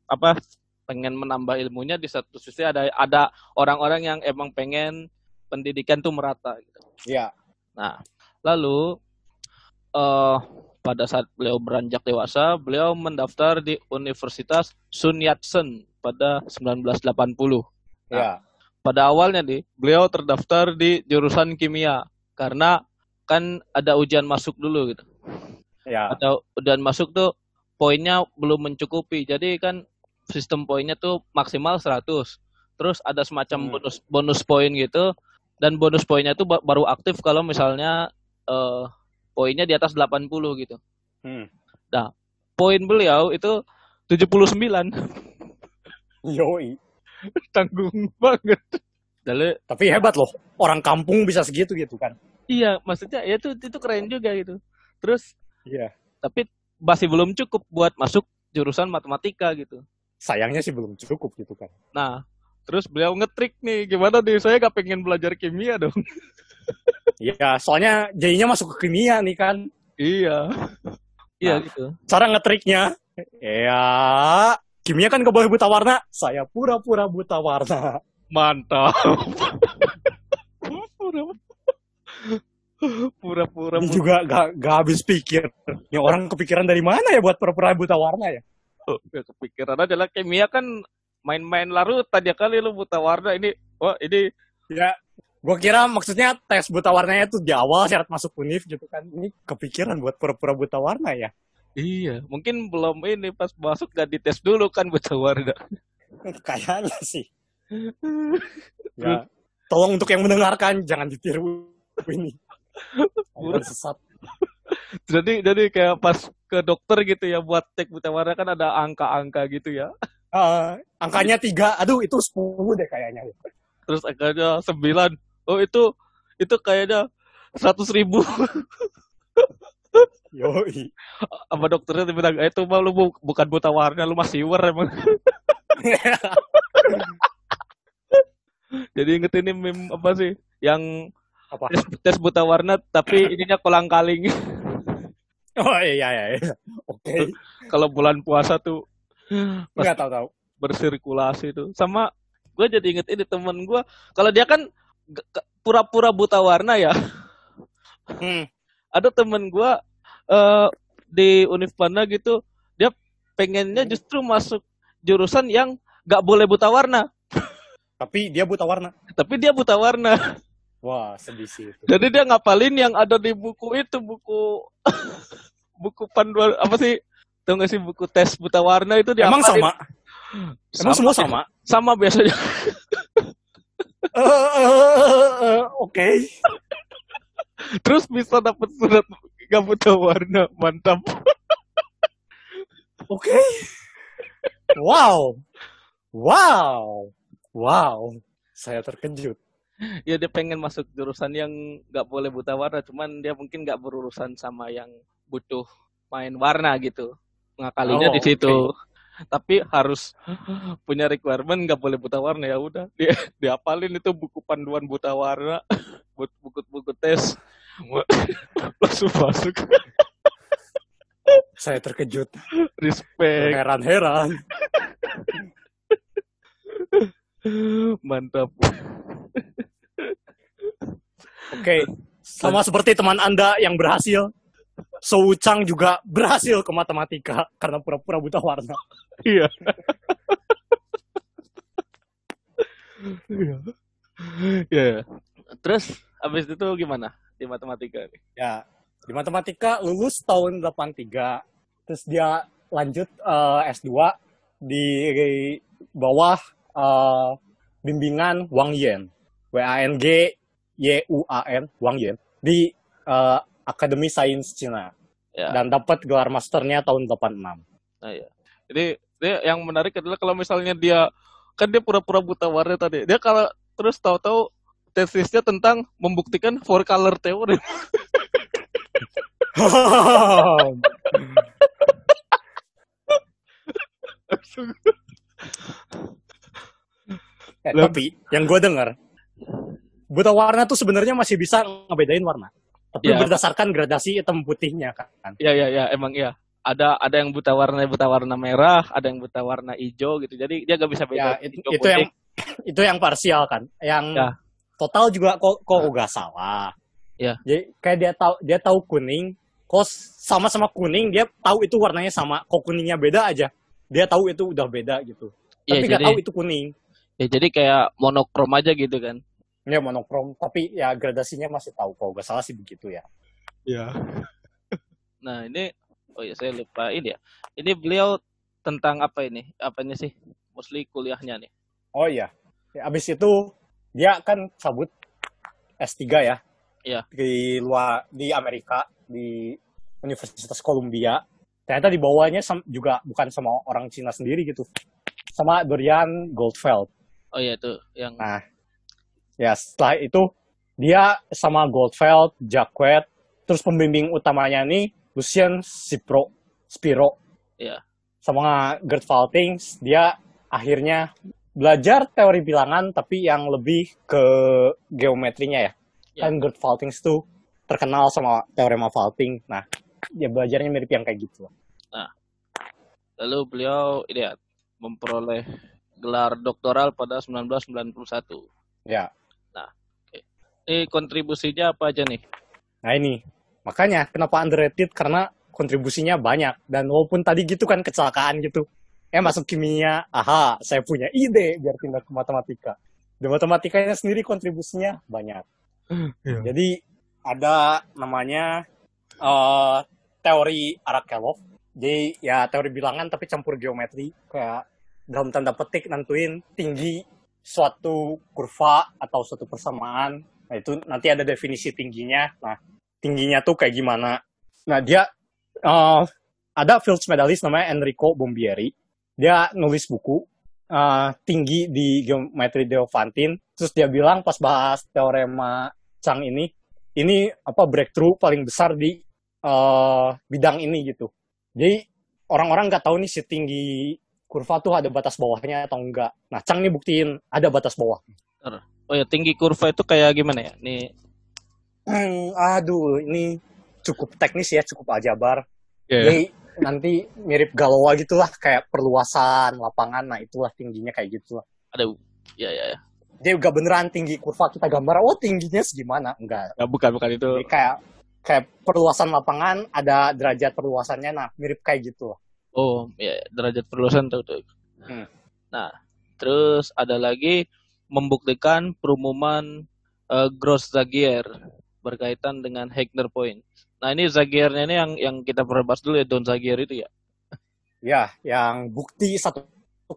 apa pengen menambah ilmunya di satu sisi ada ada orang-orang yang emang pengen pendidikan tuh merata gitu. Iya. Nah, lalu eh pada saat beliau beranjak dewasa, beliau mendaftar di Universitas Sun Yat-sen pada 1980. Iya. Pada awalnya nih, beliau terdaftar di jurusan kimia karena kan ada ujian masuk dulu gitu. Iya. Ada ujian masuk tuh poinnya belum mencukupi. Jadi kan sistem poinnya tuh maksimal 100. Terus ada semacam Hmm. bonus bonus poin gitu dan bonus poinnya tuh ba- baru aktif kalau misalnya eh, poinnya di atas 80 gitu. Hmm. Poin beliau itu 79. Yoi. Tanggung banget. Tapi hebat loh. Orang kampung bisa segitu gitu kan. iya, maksudnya ya itu itu keren juga gitu. Terus Iya. tapi masih belum cukup buat masuk jurusan matematika gitu. Sayangnya sih belum cukup gitu kan. Nah, terus beliau ngetrik nih, gimana nih saya gak pengen belajar kimia dong. Iya, soalnya jadinya masuk ke kimia nih kan. Iya. Iya Nah. gitu. Cara ngetriknya, ya kimia kan gak boleh buta warna. Saya pura-pura buta warna. Mantap. Pura-pura juga gak, gak habis pikir. Ini orang kepikiran dari mana ya buat pura-pura buta warna ya? Oh, ya kepikiran aja lah kimia kan main-main larutan ya kali lu buta warna ini wah ini Ya, gue kira maksudnya tes buta warnanya tuh di awal syarat masuk univ gitu kan. Ini kepikiran buat pura-pura buta warna ya. iya mungkin belum ini pas masuk gak dites dulu kan buta warna Kayaknya sih. Ya, tolong untuk yang mendengarkan jangan ditiru ini. Orang sesat. jadi jadi kayak pas ke dokter gitu ya buat cek buta warna kan ada angka-angka gitu ya Ah, angkanya tiga, aduh itu 10 deh kayaknya. terus angkanya sembilan oh itu itu kayaknya seratus ribu Yoi. sama dokternya dia bilang "Eh, itu mah lu bu- bukan buta warna lu masih siwer emang jadi inget ini meme apa sih yang Apa? tes, tes buta warna tapi ininya kolang kaling Oh iya iya iya. Oke. kalau bulan puasa tuh pas Enggak tahu tahu. bersirkulasi tuh sama gue jadi inget ini temen gue kalau dia kan pura-pura buta warna ya Hmm. ada temen gue eh di Univpana gitu dia pengennya justru masuk jurusan yang gak boleh buta warna Tapi dia buta warna. tapi dia buta warna Wah, sedih sih itu. jadi dia ngapalin yang ada di buku itu buku buku panduan apa sih tau gak sih buku tes buta warna itu dia Emang sama? Emang semua sama? sama biasanya eh, Oke. terus bisa dapat surat gak buta warna mantap Oke. Wow. Wow. Wow. Saya terkejut. ya dia pengen masuk jurusan yang nggak boleh buta warna cuman dia mungkin nggak berurusan sama yang butuh main warna gitu. Ngakalinya Oh, di situ tapi harus punya requirement nggak boleh buta warna ya udah. Dia diapalin itu buku panduan buta warna buku buku, buku tes. Langsung masuk. Saya terkejut. respect. Heran-heran. Mantap Oke. Sama seperti teman Anda yang berhasil. Sou Chang juga berhasil ke matematika karena pura-pura buta warna. iya Iya. Iya. Terus habis itu gimana di matematika nih? Ya, di matematika lulus tahun 83. Terus dia lanjut eh, S2 di bawah eh, bimbingan Wang Yan. W A N G Y U A N Wang Yan di eh, Akademi Sains Cina Ya. dan dapat gelar masternya tahun 86. Nah, ya. Jadi dia yang menarik adalah kalau misalnya dia kan dia pura-pura buta warna tadi. Dia kalau terus tahu-tahu tesisnya tentang membuktikan four color theory. Eh, tapi yang gue dengar buta warna tuh sebenarnya masih bisa ngebedain warna. Tapi Ya. berdasarkan gradasi hitam putihnya kan. Iya iya iya emang iya. Ada ada yang buta warna buta warna merah, ada yang buta warna hijau gitu. Jadi dia gak bisa Ya, beda itu, hijau itu putih. yang itu yang parsial kan. Yang Ya. total juga kok kok nggak salah. Ya. Jadi kayak dia tahu dia tahu kuning, kok sama-sama kuning dia tahu itu warnanya sama. Kok kuningnya beda aja. Dia tahu itu udah beda gitu. Iya, Tapi nggak jadi tahu itu kuning. Ya jadi kayak monokrom aja gitu kan. Ya monokrom, tapi ya gradasinya masih tahu kok nggak salah sih begitu ya. Iya. Nah, ini oh ya saya lupa ini ya. Ini beliau tentang apa ini? Apanya sih? Mostly kuliahnya nih. Oh iya. Ya, abis itu dia kan cabut S3 ya. Iya. Di luar di Amerika di Universitas Columbia. Ternyata dibawanya juga bukan sama orang Cina sendiri gitu. Sama Dorian Goldfeld. Oh iya tuh yang Nah, ya setelah itu dia sama Goldfeld, Jacquet, terus pembimbing utamanya nih Lucian Spiro, Spiro. Iya. Sama Gert Faltings, dia akhirnya belajar teori bilangan tapi yang lebih ke geometrinya ya. Ya. Kan Gert Faltings tuh terkenal sama teorema Falting. Nah, ya belajarnya mirip yang kayak gitu. Lalu beliau ini ya, memperoleh gelar doktoral pada 1991. Ya. Ini kontribusinya apa aja nih? Nah ini, makanya kenapa underrated karena kontribusinya banyak dan walaupun tadi gitu kan kecelakaan gitu, eh masuk kimia, aha, saya punya ide biar pindah ke matematika. Di matematikanya sendiri kontribusinya banyak. Jadi ada namanya eh, teori Arakelov. Jadi ya teori bilangan tapi campur geometri kayak dalam tanda petik nentuin tinggi suatu kurva atau suatu persamaan. Nah itu nanti ada definisi tingginya. Nah tingginya tuh kayak gimana? Nah dia eh, ada Fields medalist namanya Enrico Bombieri. Dia nulis buku eh, tinggi di geometri Diophantine. Terus dia bilang pas bahas teorema Chang ini, ini apa breakthrough paling besar di eh, bidang ini gitu. Jadi orang-orang nggak tahu nih si tinggi kurva tuh ada batas bawahnya atau enggak. Nah Chang nih buktiin ada batas bawah. Oh ya, tinggi kurva itu kayak gimana ya? Nih, Hmm, aduh, ini cukup teknis ya, cukup aljabar. ya. Jadi nanti mirip Galois gitulah, kayak perluasan lapangan. Nah itulah tingginya kayak gitu lah. ada ya ya ya. Dia gak beneran tinggi kurva kita gambar, oh tingginya segimana? Enggak. Nggak, bukan bukan itu. Jadi kayak kayak perluasan lapangan ada derajat perluasannya, nah mirip kayak gitu lah. Oh, ya derajat perluasan tahu tuh. Hmm. Nah, terus ada lagi membuktikan perumuman eh, Gross-Zagier berkaitan dengan Heigner point. Nah, ini Zagiernya ini yang yang kita pernah bahas dulu ya Don Zagier itu ya. Ya, yang bukti satu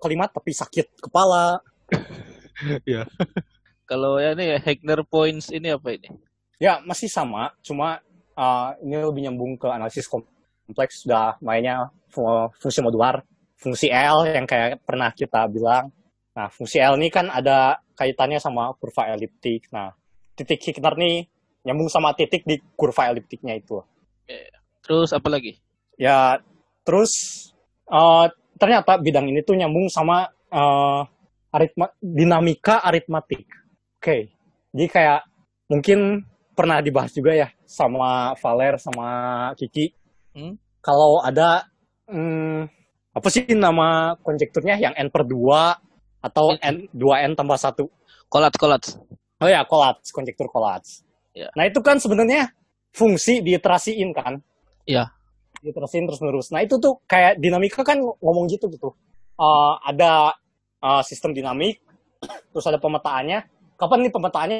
kalimat tapi sakit kepala. Kalau ya ini Heigner points ini apa ini? Ya, masih sama, cuma uh, ini lebih nyambung ke analisis kompleks, sudah mainnya fungsi modular, fungsi L yang kayak pernah kita bilang. Nah, fungsi L ini kan ada kaitannya sama kurva eliptik. Nah, titik Heigner nih nyambung sama titik di kurva eliptiknya itu. Terus apa lagi? Ya, terus uh, ternyata bidang ini tuh nyambung sama uh, aritma dinamika aritmatik. Oke, jadi kayak mungkin pernah dibahas juga ya sama Valer sama Kiki. Hmm? Kalau ada hmm, apa sih nama konjekturnya yang n per 2 atau n 2n tambah 1? Kolat kolat. Oh ya, kolats, konjektur kolats. Ya. Nah, itu kan sebenarnya fungsi diiterasiin kan? Iya. Diiterasiin terus-menerus. Nah, itu tuh kayak dinamika kan ngomong gitu gitu. Eh, ada eh, sistem dinamik, terus ada pemetaannya. Kapan nih pemetaannya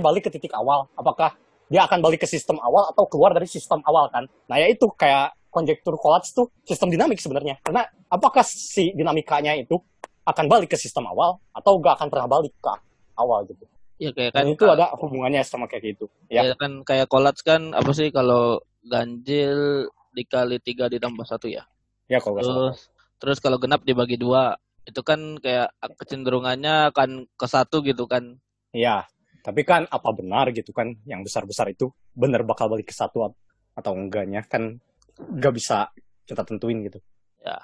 balik ke titik awal? Apakah dia akan balik ke sistem awal atau keluar dari sistem awal kan? Nah, ya itu kayak konjektur kolats tuh sistem dinamik sebenarnya. Karena apakah si dinamikanya itu akan balik ke sistem awal atau gak akan pernah balik ke awal gitu. Ya kayak kan Dan itu ada hubungannya sama kayak gitu. Ya, ya kan kayak kolats kan apa sih kalau ganjil dikali tiga ditambah satu ya. ya kalau salah. Terus terus kalau genap dibagi dua itu kan kayak kecenderungannya akan ke satu gitu kan. Iya, tapi kan apa benar gitu kan yang besar-besar itu benar bakal balik ke satu at- atau enggaknya kan nggak bisa kita tentuin gitu. Ya.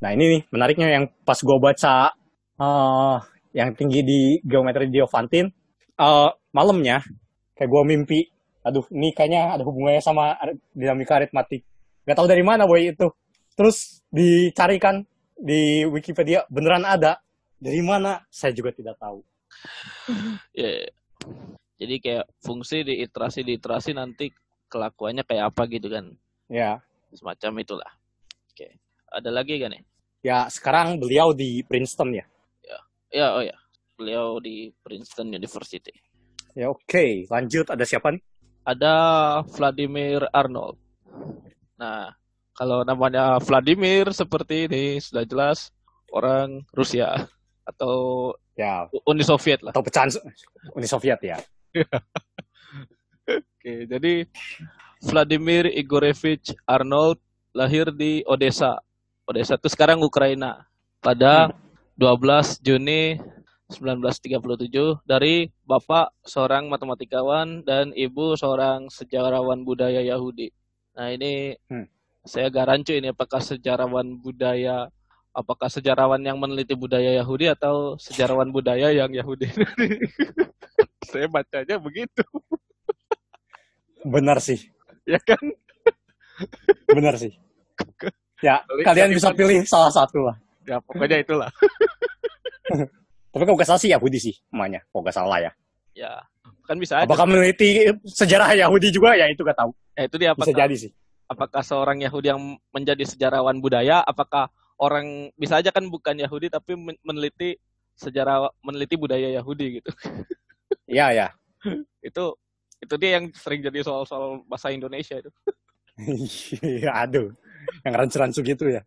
Nah ini nih menariknya yang pas gua baca eh yang tinggi di geometri Diophantine eh malamnya kayak gua mimpi, aduh ini kayaknya ada hubungannya sama dinamika aritmatik. Gak tahu dari mana boy itu. Terus dicarikan di Wikipedia beneran ada. Dari mana? Saya juga tidak tahu. Ya. Jadi kayak fungsi di iterasi di iterasi nanti kelakuannya kayak apa gitu kan. Ya, Semacam itulah. Oke. Ada lagi kan nih? Ya, sekarang beliau di Princeton ya. Ya, oh ya. Beliau di Princeton University. Ya, oke. Lanjut, ada siapa nih? Ada Vladimir Arnold. Nah, kalau namanya Vladimir seperti ini sudah jelas orang Rusia atau Ya, Uni Soviet lah. atau pecahan Uni Soviet ya. Oke, jadi Vladimir Igorevich Arnold lahir di Odessa. Odessa itu sekarang Ukraina pada 12 Juni 1937 dari bapak seorang matematikawan dan ibu seorang sejarawan budaya Yahudi. Nah, ini Hmm. saya agak rancu ini apakah sejarawan budaya apakah sejarawan yang meneliti budaya Yahudi atau sejarawan budaya yang Yahudi. saya bacanya begitu. Benar sih. Ya kan Bener sih. Ya, Balik kalian bisa pilih salah satu lah. Ya pokoknya itulah. Tapi kalau nggak salah sih Yahudi sih, namanya. Kalau nggak salah ya. Ya kan bisa aja. Apakah meneliti sejarah Yahudi juga? Ya itu nggak tahu. Ya, itu dia Bisa apakah, jadi sih. apakah seorang Yahudi yang menjadi sejarawan budaya, apakah orang bisa aja kan bukan Yahudi tapi men- meneliti sejarah meneliti budaya Yahudi gitu. Iya, ya. itu itu dia yang sering jadi soal-soal bahasa Indonesia itu. Iya, aduh. Yang rancu-rancu gitu ya.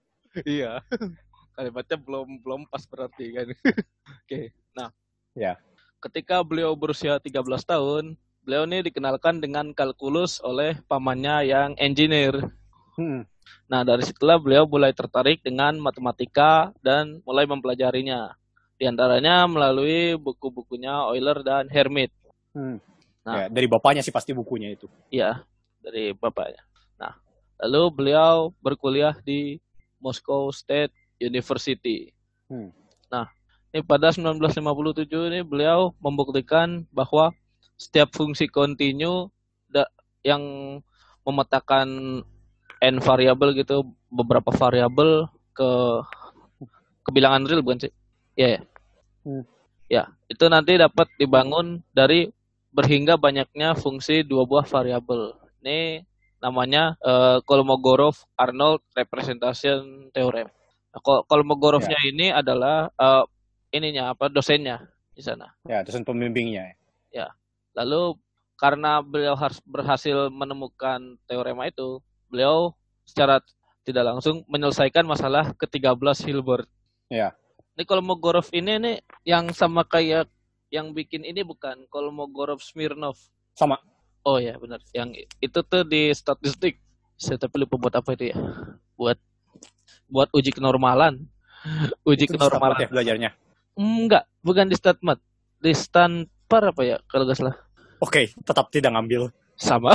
iya. Kalimatnya belum belum pas berarti kan. Oke. Nah. Ya. Ketika beliau berusia 13 tahun, beliau ini dikenalkan dengan kalkulus oleh pamannya yang engineer. Hmm. Nah, dari situlah beliau mulai tertarik dengan matematika dan mulai mempelajarinya. Di antaranya melalui buku-bukunya Euler dan Hermit. Hmm. Nah. Ya, dari bapaknya sih pasti bukunya itu. Iya, dari bapaknya. Nah, lalu beliau berkuliah di Moscow State University. Hmm. Nah, ini pada 1957 ini beliau membuktikan bahwa setiap fungsi kontinu yang memetakan n variabel gitu, beberapa variabel ke kebilangan real bukan sih? Iya ya. Hmm. Ya, itu nanti dapat dibangun dari berhingga banyaknya fungsi dua buah variabel. Ini namanya eh, Kolmogorov-Arnold Representation Theorem. Nah, Kol- Kolmogorovnya ini adalah eh, ininya apa dosennya di sana. Ya, dosen pembimbingnya. Lalu karena beliau harus berhasil menemukan teorema itu, beliau secara tidak langsung menyelesaikan masalah ke-13 Hilbert. Ya. Ini Kolmogorov ini nih yang sama kayak yang bikin ini bukan Kolmogorov Smirnov. Sama. Oh ya benar. Yang itu tuh di statistik. Saya tapi lupa buat apa itu ya. Buat buat uji kenormalan. Uji Itu kenormalan. ya belajarnya. Enggak, bukan di statmat. Di stanper apa ya kalau nggak salah. Oke, tetap tidak ngambil. Sama.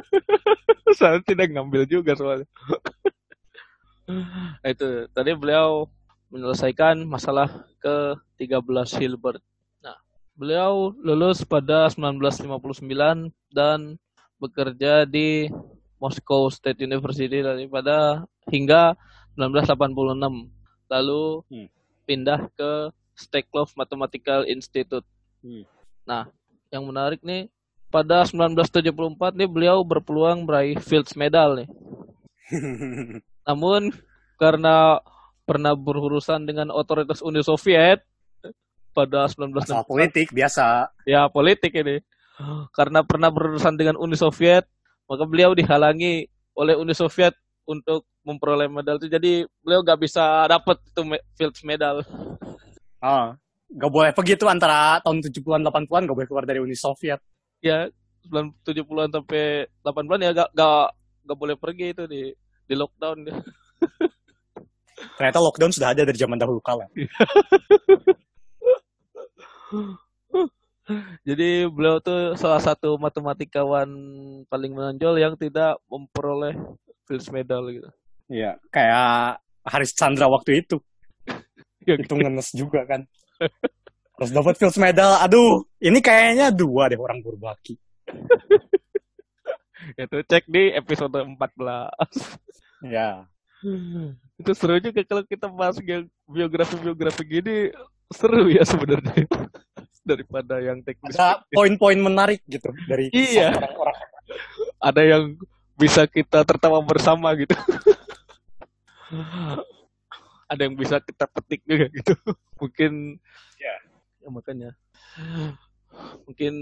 Saya tidak ngambil juga soalnya. Nah, itu tadi beliau menyelesaikan masalah ke-13 Hilbert. Beliau lulus pada 1959 dan bekerja di Moscow State University daripada hingga 1986. Lalu Hmm. pindah ke Steklov Mathematical Institute. Hmm. Nah, yang menarik nih pada 1974 nih beliau berpeluang meraih Fields Medal nih. Namun karena pernah berurusan dengan otoritas Uni Soviet pada 19 Masalah politik biasa. ya politik ini. Karena pernah berurusan dengan Uni Soviet, maka beliau dihalangi oleh Uni Soviet untuk memperoleh medal itu. Jadi beliau gak bisa dapat itu Fields Medal. Ah, gak boleh begitu antara tahun 70-an 80-an gak boleh keluar dari Uni Soviet. Ya 70-an sampai 80-an ya gak, gak, gak boleh pergi itu di di lockdown. Ternyata lockdown sudah ada dari zaman dahulu kala. Jadi beliau tuh salah satu matematikawan paling menonjol yang tidak memperoleh Fields Medal gitu. Iya, kayak Haris Chandra waktu itu. Ya, Itu ngenes juga kan. Terus dapat Fields Medal. Aduh, ini kayaknya dua deh orang berbaki. Itu cek di episode 14. Ya. Itu seru juga kalau kita bahas biografi-biografi gini seru ya sebenarnya daripada yang teknis. Ada poin-poin menarik gitu dari Iya. orang-orang. Ada yang bisa kita tertawa bersama gitu. Ada yang bisa kita petik juga gitu. Mungkin Ya. ya makanya mungkin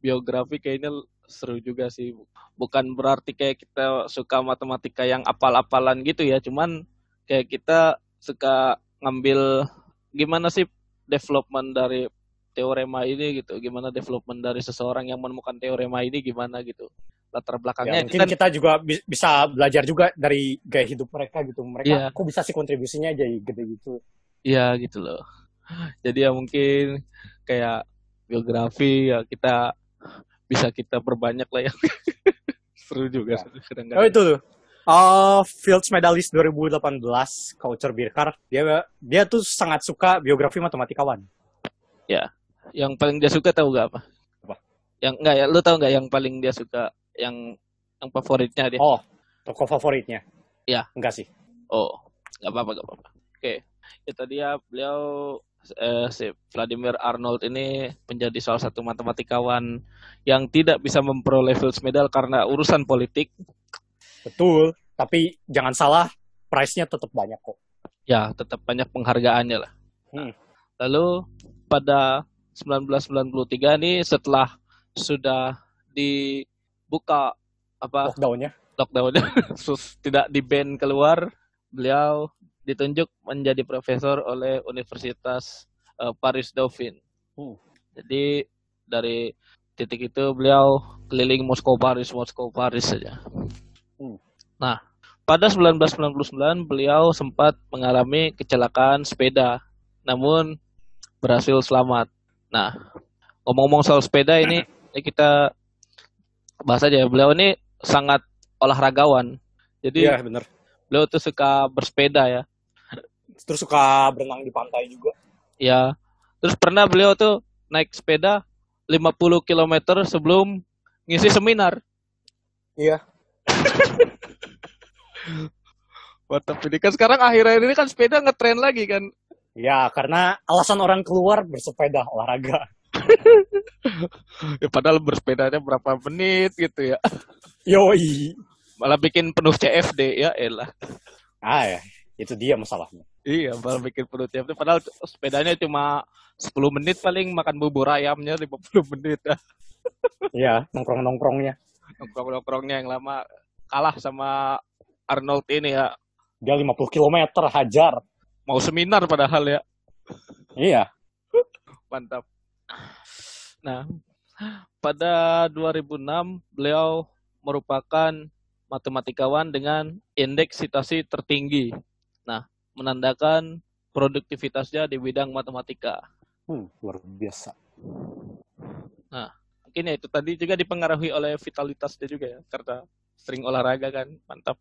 biografi kayaknya seru juga sih. Bukan berarti kayak kita suka matematika yang apal-apalan gitu ya, cuman kayak kita suka ngambil gimana sih development dari teorema ini gitu, gimana development dari seseorang yang menemukan teorema ini gimana gitu. Latar Ya, belakangnya mungkin kan kita juga bi- bisa belajar juga dari gaya hidup mereka gitu. Mereka Iya. kok bisa sih kontribusinya aja gitu gitu. Iya gitu loh. Jadi ya mungkin kayak biografi ya kita bisa kita perbanyak lah ya. Seru juga Ya. sih kadang-kadang. Oh itu tuh. Uh, Fields Medalist 2018, Coucher Birkar. Dia dia tuh sangat suka biografi matematikawan. Yang paling dia suka tahu gak apa? Apa? Yang enggak ya, lu tahu nggak yang paling dia suka yang yang favoritnya dia. Oh, toko favoritnya? Iya. Enggak sih. Oh, nggak apa-apa, nggak apa-apa. Oke, itu dia beliau eh, si Vladimir Arnold ini menjadi salah satu matematikawan yang tidak bisa memperoleh Fields Medal karena urusan politik. Betul, tapi jangan salah, price-nya tetap banyak kok. Ya, tetap banyak penghargaannya lah. Hmm. Lalu pada 1993 ini setelah sudah dibuka apa Lockdown-nya. lockdownnya sus tidak di ban keluar beliau ditunjuk menjadi profesor oleh Universitas eh, Paris Dauphine Hmm. jadi dari titik itu beliau keliling Moskow Paris Moskow Paris saja Hmm. nah pada 1999 beliau sempat mengalami kecelakaan sepeda namun berhasil selamat nah ngomong-ngomong soal sepeda ini ini kita bahas aja. Beliau ini sangat olahragawan. Jadi Iya, bener. beliau tuh suka bersepeda ya. Terus suka berenang di pantai juga. ya terus pernah beliau tuh naik sepeda 50 km sebelum ngisi seminar. Iya. Mantap ini. Kan sekarang akhir-akhir ini kan sepeda ngetren lagi kan Ya, karena alasan orang keluar bersepeda olahraga. ya, padahal bersepedanya berapa menit gitu ya Yoi. malah bikin penuh CFD ya elah Ah ya, itu dia masalahnya. iya malah bikin penuh CFD padahal sepedanya cuma 10 menit paling makan bubur ayamnya 50 menit ya. Iya, nongkrong-nongkrongnya. nongkrong-nongkrongnya yang lama kalah sama Arnold ini ya Dia 50 km hajar. Mau seminar padahal ya. Iya. mantap. Nah pada 2006 beliau merupakan matematikawan dengan indeks citasi tertinggi. Nah menandakan produktivitasnya di bidang matematika. Hmm, luar biasa. mungkin ya itu tadi juga dipengaruhi oleh vitalitasnya juga ya karena sering olahraga kan. Mantap.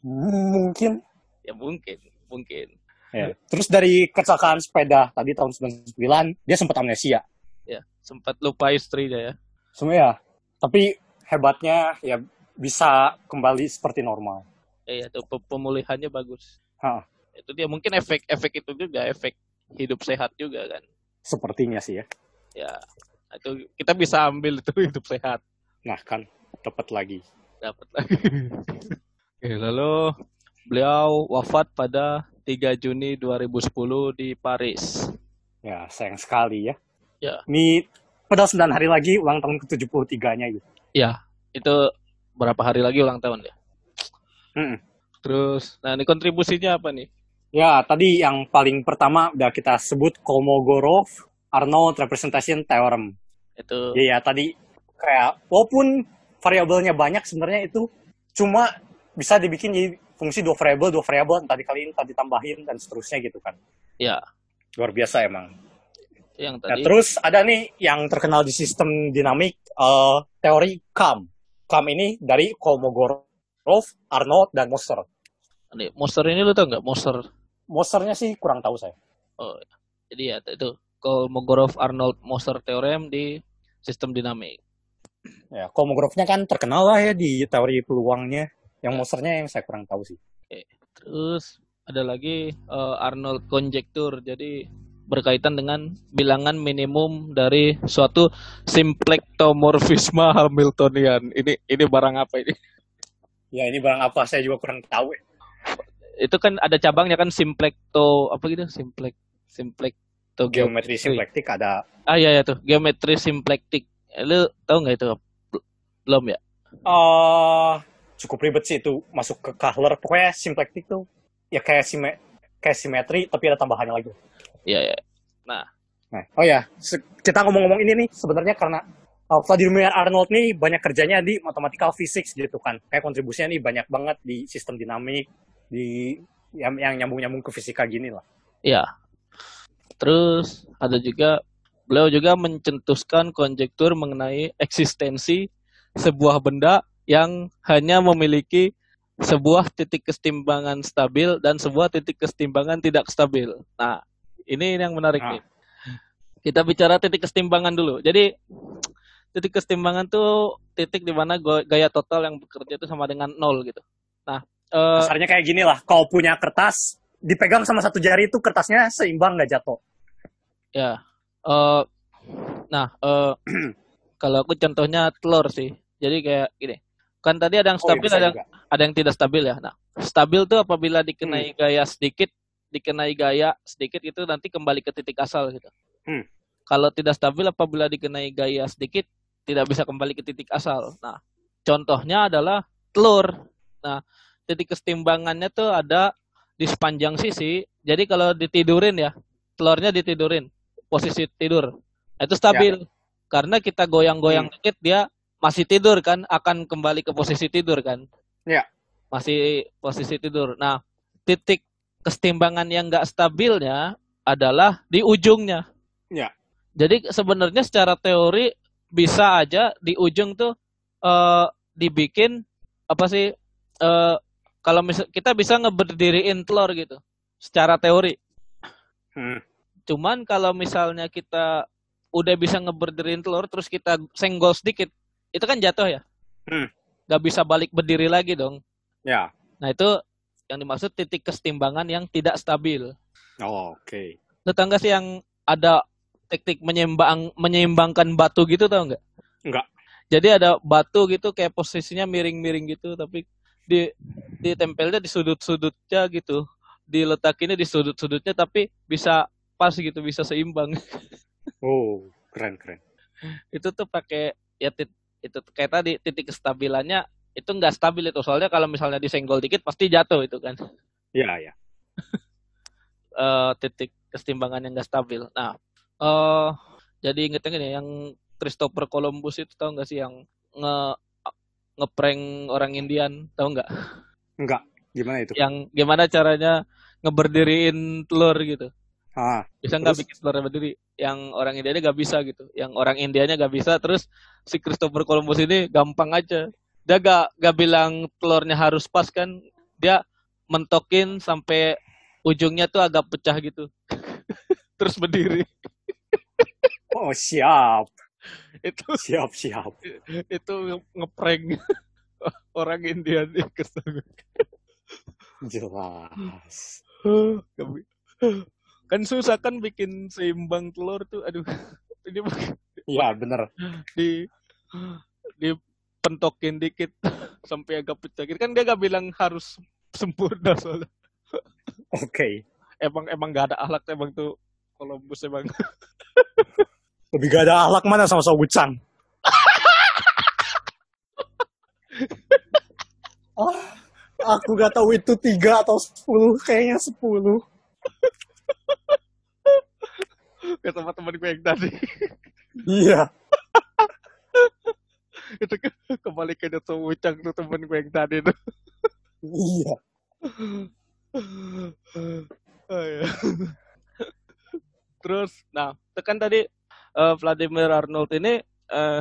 Mungkin. ya mungkin mungkin Ya. Terus dari kecelakaan sepeda tadi tahun 99, dia sempat amnesia. ya sempat lupa istrinya ya Semua ya. Tapi hebatnya ya bisa kembali seperti normal. eh itu pe- pemulihannya bagus Hah, itu dia mungkin efek-efek itu juga efek hidup sehat juga kan sepertinya sih ya. ya itu kita bisa ambil itu hidup sehat Nah kan, dapat lagi. dapat lagi Oke, lalu beliau wafat pada 3 Juni 2010 di Paris Ya, sayang sekali ya. Ya. Ini padahal 9 hari lagi ulang tahun ke-73-nya gitu. ya itu berapa hari lagi ulang tahun ya Mm-mm. terus nah ini kontribusinya apa nih Ya, tadi yang paling pertama udah kita sebut Kolmogorov-Arnold Representation Theorem. itu Iya, tadi kayak walaupun variabelnya banyak sebenarnya itu cuma bisa dibikin jadi fungsi dua variabel, dua variabel, entah dikaliin, entah ditambahin dan seterusnya gitu kan. ya Luar biasa emang. yang Nah, tadi terus ada nih yang terkenal di sistem dinamik eh, teori KAM. KAM ini dari Kolmogorov, Arnold dan Moser. nih, monster ini lu tau nggak monster Mosernya sih kurang tahu saya. oh jadi ya itu Kolmogorov Arnold Monster Theorem di sistem dinamik Ya, Kolmogorovnya kan terkenal lah ya di teori peluangnya. Yang Mosernya yang saya kurang tahu sih. Terus ada lagi eh, Arnold conjecture. Jadi berkaitan dengan bilangan minimum dari suatu simplektomorfisme Hamiltonian. Ini ini barang apa ini? Ya, ini barang apa saya juga kurang tahu. ya. Itu kan ada cabangnya kan simplekto apa gitu? Simplek simplekto Geometri simplektik ada Ah iya ya tuh, geometri simplektik. Lu tahu nggak itu? Bel- Belum ya? eh cukup ribet sih itu masuk ke Kahler. Pokoknya simplektik tuh ya kayak sime kayak simetri tapi ada tambahannya lagi. Iya ya. Nah, oh ya, kita ngomong-ngomong ini nih sebenarnya karena uh, Vladimir Arnold nih banyak kerjanya di mathematical physics gitu kan. Kayak kontribusinya nih banyak banget di sistem dinamik, di yang, yang nyambung-nyambung ke fisika gini lah. Iya. Terus ada juga beliau juga mencetuskan konjektur mengenai eksistensi sebuah benda yang hanya memiliki sebuah titik kesetimbangan stabil dan sebuah titik kesetimbangan tidak stabil. Nah, ini yang menarik Ah. nih. Kita bicara titik kesetimbangan dulu. Jadi titik kesetimbangan tuh titik di mana gaya total yang bekerja itu sama dengan nol gitu. Nah, eh, Kasarnya kayak gini lah, kau punya kertas, dipegang sama satu jari itu kertasnya seimbang nggak jatuh. ya, eh, nah, eh, kalau aku contohnya telur sih. Jadi kayak gini, kan tadi ada yang Oh, stabil, bisa ada yang ada yang tidak stabil ya. Nah, stabil tuh apabila dikenai gaya sedikit, dikenai gaya sedikit itu nanti kembali ke titik asal gitu. Hmm. Kalau tidak stabil apabila dikenai gaya sedikit tidak bisa kembali ke titik asal. Nah, contohnya adalah telur. Nah, titik kesetimbangannya tuh ada di sepanjang sisi. Jadi kalau ditidurin ya, telurnya ditidurin, posisi tidur. Nah, Itu stabil. Karena kita goyang-goyang dikit dia masih tidur kan, akan kembali ke posisi tidur kan. Ya. Masih posisi tidur. Nah, titik kesetimbangan yang nggak stabilnya adalah di ujungnya. Ya. Jadi sebenarnya secara teori bisa aja di ujung tuh eh, dibikin apa sih eh, kalau misal kita bisa ngeberdiriin telur gitu secara teori. Hmm. Cuman kalau misalnya kita udah bisa ngeberdiriin telur terus kita senggol sedikit, itu kan jatuh ya. Hmm. Gak bisa balik berdiri lagi dong. Ya. Nah itu yang dimaksud titik kesetimbangan yang tidak stabil. Oh, Oke. Tau nggak sih yang ada teknik menyeimbang menyeimbangkan batu gitu tau nggak? Enggak. Jadi ada batu gitu kayak posisinya miring-miring gitu tapi di ditempelnya di sudut-sudutnya gitu. Diletakinnya di sudut-sudutnya tapi bisa pas gitu, bisa seimbang. Oh, keren keren. itu tuh pakai ya itu kayak tadi titik kestabilannya itu nggak stabil itu soalnya kalau misalnya disenggol dikit pasti jatuh itu kan Ya ya. Eh, titik kesetimbangan yang nggak stabil. Nah, eh jadi ingetnya gini, yang Christopher Columbus itu tahu nggak sih yang nge ngeprank orang Indian, tahu nggak? Enggak. Gimana itu? Yang gimana caranya ngeberdiriin telur gitu? Ah, Bisa nggak bikin telurnya berdiri? Yang orang Indianya nggak bisa gitu. Yang orang Indianya nggak bisa, terus si Christopher Columbus ini gampang aja. Dia gak, gak bilang telurnya harus pas kan, dia mentokin sampai ujungnya tuh agak pecah gitu. terus berdiri. oh siap, Itu siap siap. itu ngeprank orang India nih Jelas. Kan susah kan bikin seimbang telur tuh aduh ini Ya bener. di di pentokin dikit sampai agak pecah gitu kan dia gak bilang harus sempurna soalnya Oke. emang emang gak ada alat emang tuh Columbus emang Lebih gak ada ahlak mana sama Sobucang. oh, aku gak tahu itu tiga atau sepuluh, kayaknya sepuluh. Ke teman-teman gue yang tadi Iya. itu ke kembali ke Dato Wucang tuh temen gue yang tadi tuh Iya. Oh, iya. Terus, nah, tekan tadi eh, Vladimir Arnold ini eh,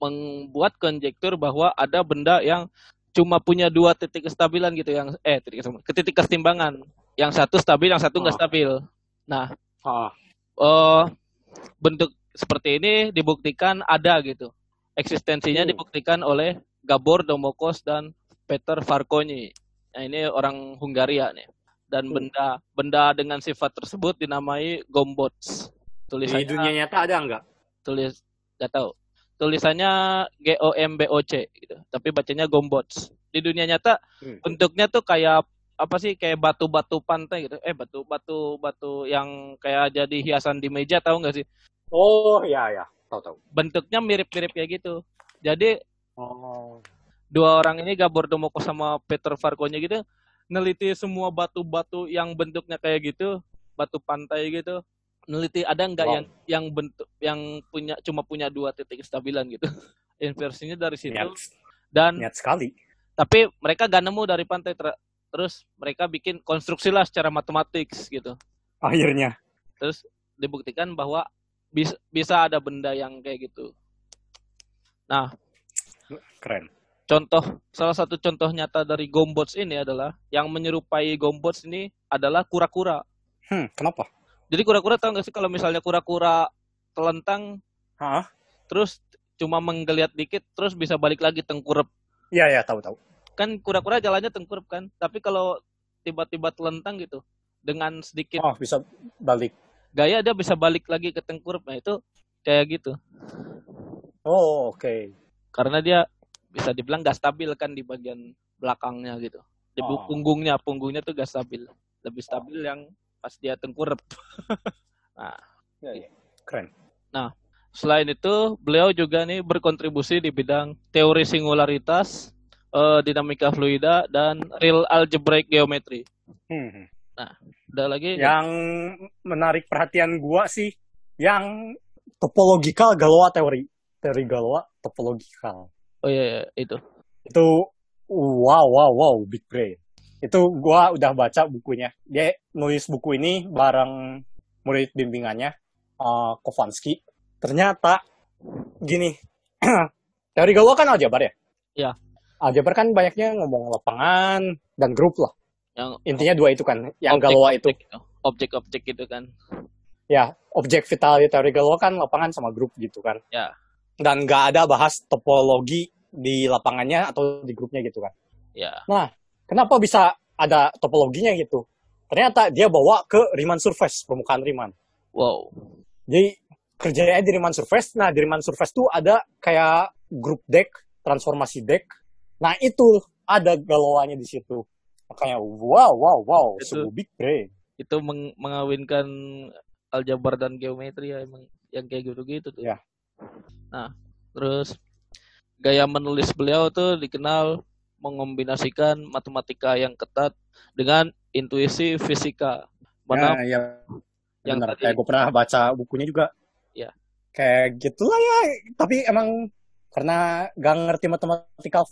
membuat konjektur bahwa ada benda yang cuma punya dua titik kestabilan gitu yang eh titik kesetimbangan, ke titik kesetimbangan yang satu stabil yang satu nggak Ah. stabil nah Ah, eh bentuk seperti ini dibuktikan ada gitu eksistensinya Hmm. dibuktikan oleh Gabor Domokos dan Peter Farkoni nah ini orang Hungaria nih dan Hmm. benda benda dengan sifat tersebut dinamai gombots di tulisannya dunia nyata ada nggak? tulis nggak tahu tulisannya G O M B O C gitu tapi bacanya gombots di dunia nyata Hmm. bentuknya tuh kayak apa sih kayak batu-batu pantai gitu eh batu batu yang kayak jadi hiasan di meja tahu nggak sih Oh ya ya, tahu tahu. bentuknya mirip-mirip kayak gitu jadi Oh. dua orang ini Gabor Domoko sama Peter Farkonya gitu neliti semua batu-batu yang bentuknya kayak gitu batu pantai gitu neliti ada nggak Wow. yang yang bentuk yang punya cuma punya dua titik kestabilan gitu inversinya dari situ Niat, dan niat sekali. tapi mereka gak nemu dari pantai ter- terus mereka bikin konstruksi lah secara matematik gitu Akhirnya. terus dibuktikan bahwa bisa bisa ada benda yang kayak gitu nah Keren. contoh salah satu contoh nyata dari gombots ini adalah yang menyerupai gombots ini adalah kura-kura Hmm, kenapa? jadi kura-kura tahu nggak sih kalau misalnya kura-kura telentang Hah? terus cuma menggeliat dikit terus bisa balik lagi tengkurap. Iya ya tahu tahu. Kan kura-kura jalannya tengkurap kan. Tapi kalau tiba-tiba telentang gitu dengan sedikit Oh bisa balik. gaya dia bisa balik lagi ke tengkurap. Nah itu kayak gitu. Oh oke. Karena dia bisa dibilang gak stabil kan di bagian belakangnya gitu. Di Oh. punggungnya, punggungnya tuh gak stabil. Lebih stabil yang pas dia tengkurap. nah, Ya, ya. Keren. Selain itu, beliau juga nih berkontribusi di bidang teori singularitas, eh, dinamika fluida, dan real algebraic geometry. Hmm. Ada lagi? Yang menarik perhatian gua sih yang topological Galois teori. Teori Galois topological. Oh iya, iya, itu. Itu wow wow wow big brain. Itu gua udah baca bukunya. Dia nulis buku ini bareng murid bimbingannya eh, Kovansky. Ternyata gini. teori Galois kan aljabar ya? Iya. Aljabar kan banyaknya ngomong lapangan dan grup lah. Yang Intinya dua itu kan. Yang objek- Galois itu. objek itu. Objek-objek itu kan. ya objek vitality teori Galois kan lapangan sama grup gitu kan. Ya. Dan nggak ada bahas topologi di lapangannya atau di grupnya gitu kan. Ya. Kenapa bisa ada topologinya gitu? Ternyata dia bawa ke Riemann surface, permukaan Riemann. Wow. Jadi kerjanya di Riemann surface. Nah, di Riemann surface tuh ada kayak grup deck, transformasi deck. Nah, itu ada Galoisnya di situ. Makanya wow, wow, wow, Itu- sungguh big brain. Itu meng- mengawinkan aljabar dan geometri ya emang yang kayak gitu-gitu tuh. Ya. Nah, terus gaya menulis beliau tuh dikenal mengombinasikan matematika yang ketat dengan intuisi fisika. Mana Nah, ya, yang benar. tadi- Kayak gue pernah baca bukunya juga. Ya. Kayak gitulah ya. Tapi emang karena gak ngerti matematikal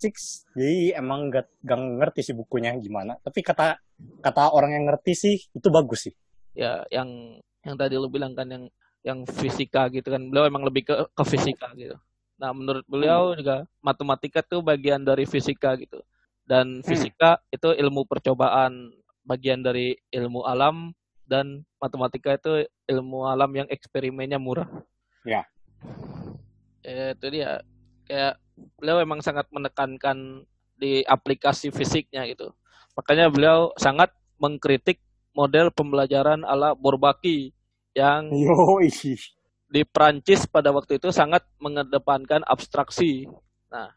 physics, jadi emang gak, gak ngerti sih bukunya gimana. Tapi kata kata orang yang ngerti sih itu bagus sih. ya yang yang tadi lu bilang kan yang yang fisika gitu kan. Beliau emang lebih ke ke fisika gitu. Nah menurut beliau juga matematika tuh bagian dari fisika gitu. Dan fisika itu ilmu percobaan bagian dari ilmu alam. Dan matematika itu ilmu alam yang eksperimennya murah. Ya. Eh, itu dia. Kayak beliau emang sangat menekankan di aplikasi fisiknya gitu makanya beliau sangat mengkritik model pembelajaran ala Bourbaki yang di Prancis pada waktu itu sangat mengedepankan abstraksi.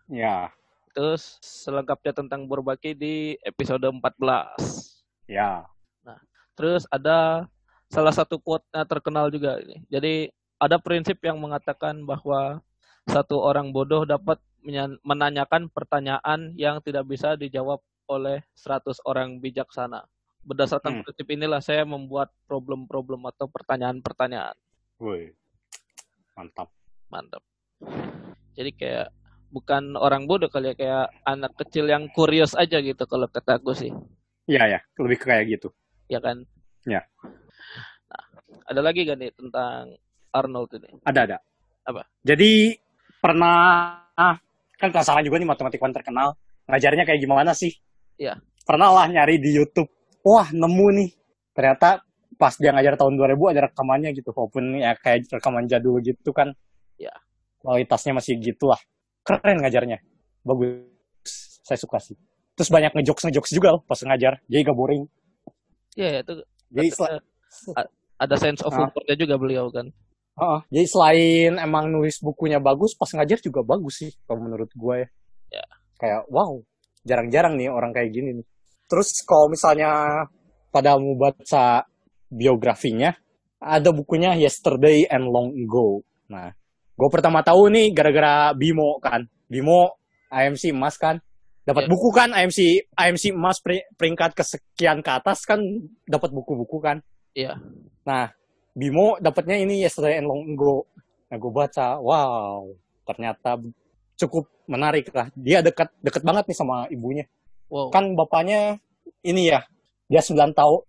ya, Terus selengkapnya tentang Bourbaki di episode 14. ya. Terus ada salah satu quote-nya terkenal juga ini. Jadi ada prinsip yang mengatakan bahwa satu orang bodoh dapat menanyakan pertanyaan yang tidak bisa dijawab oleh 100 orang bijaksana. Berdasarkan Hmm. prinsip inilah saya membuat problem-problem atau pertanyaan-pertanyaan. Woi. Mantap. Mantap. Jadi kayak bukan orang bodoh kali ya, kayak anak kecil yang kurios aja gitu kalau kata aku sih. Iya ya, lebih kayak gitu. Ya kan? Ya. Nah, ada lagi gak nih tentang Arnold ini? Ada ada. Apa? Jadi pernah ah, kan penasaran juga nih matematikawan terkenal ngajarnya kayak gimana sih? Iya. Pernah lah nyari di YouTube. Wah nemu nih. Ternyata pas dia ngajar tahun 2000 ada rekamannya gitu. Walaupun ya kayak rekaman jadul gitu kan. Iya. Kualitasnya masih gitu lah. Keren ngajarnya. Bagus. Saya suka sih. Terus banyak ngejokes ngejokes juga loh pas ngajar. Jadi gak boring. Ya, itu Jadi ada, sense of humornya juga beliau kan. Heeh. jadi selain emang nulis bukunya bagus, pas ngajar juga bagus sih, kalau menurut gue ya. Ya. Kayak, wow, jarang-jarang nih orang kayak gini nih. Terus kalau misalnya pada mau baca biografinya, ada bukunya Yesterday and Long Ago. Nah, gue pertama tahu nih gara-gara Bimo kan. Bimo IMC emas kan. Dapat Ya. buku kan IMC IMC emas peri- peringkat kesekian ke atas kan dapat buku-buku kan. Iya. Nah, Bimo dapatnya ini Yesterday and Long Ago. Nah, gue baca, wow, ternyata cukup menarik lah. Dia dekat dekat banget nih sama ibunya. Wow. Kan bapaknya ini ya, dia 9 tahun,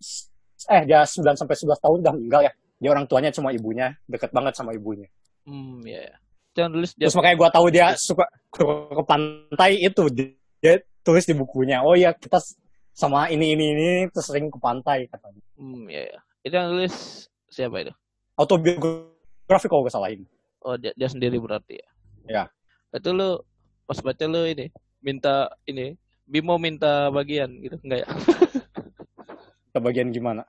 eh dia 9 sampai 11 tahun udah meninggal ya. Dia orang tuanya cuma ibunya, dekat banget sama ibunya. Hmm, ya. ya. Jangan tulis dia. Terus makanya gue tahu dia suka, ke pantai itu. Dia tulis di bukunya, oh iya kita sama ini ini ini terus sering ke pantai katanya. Hmm, ya, ya. Itu yang tulis siapa itu? Autobiografi kalau gue salahin. Oh dia, dia sendiri berarti ya. Ya. Itu lu pas baca lu ini minta ini Bimo minta bagian gitu enggak ya? Ke bagian gimana?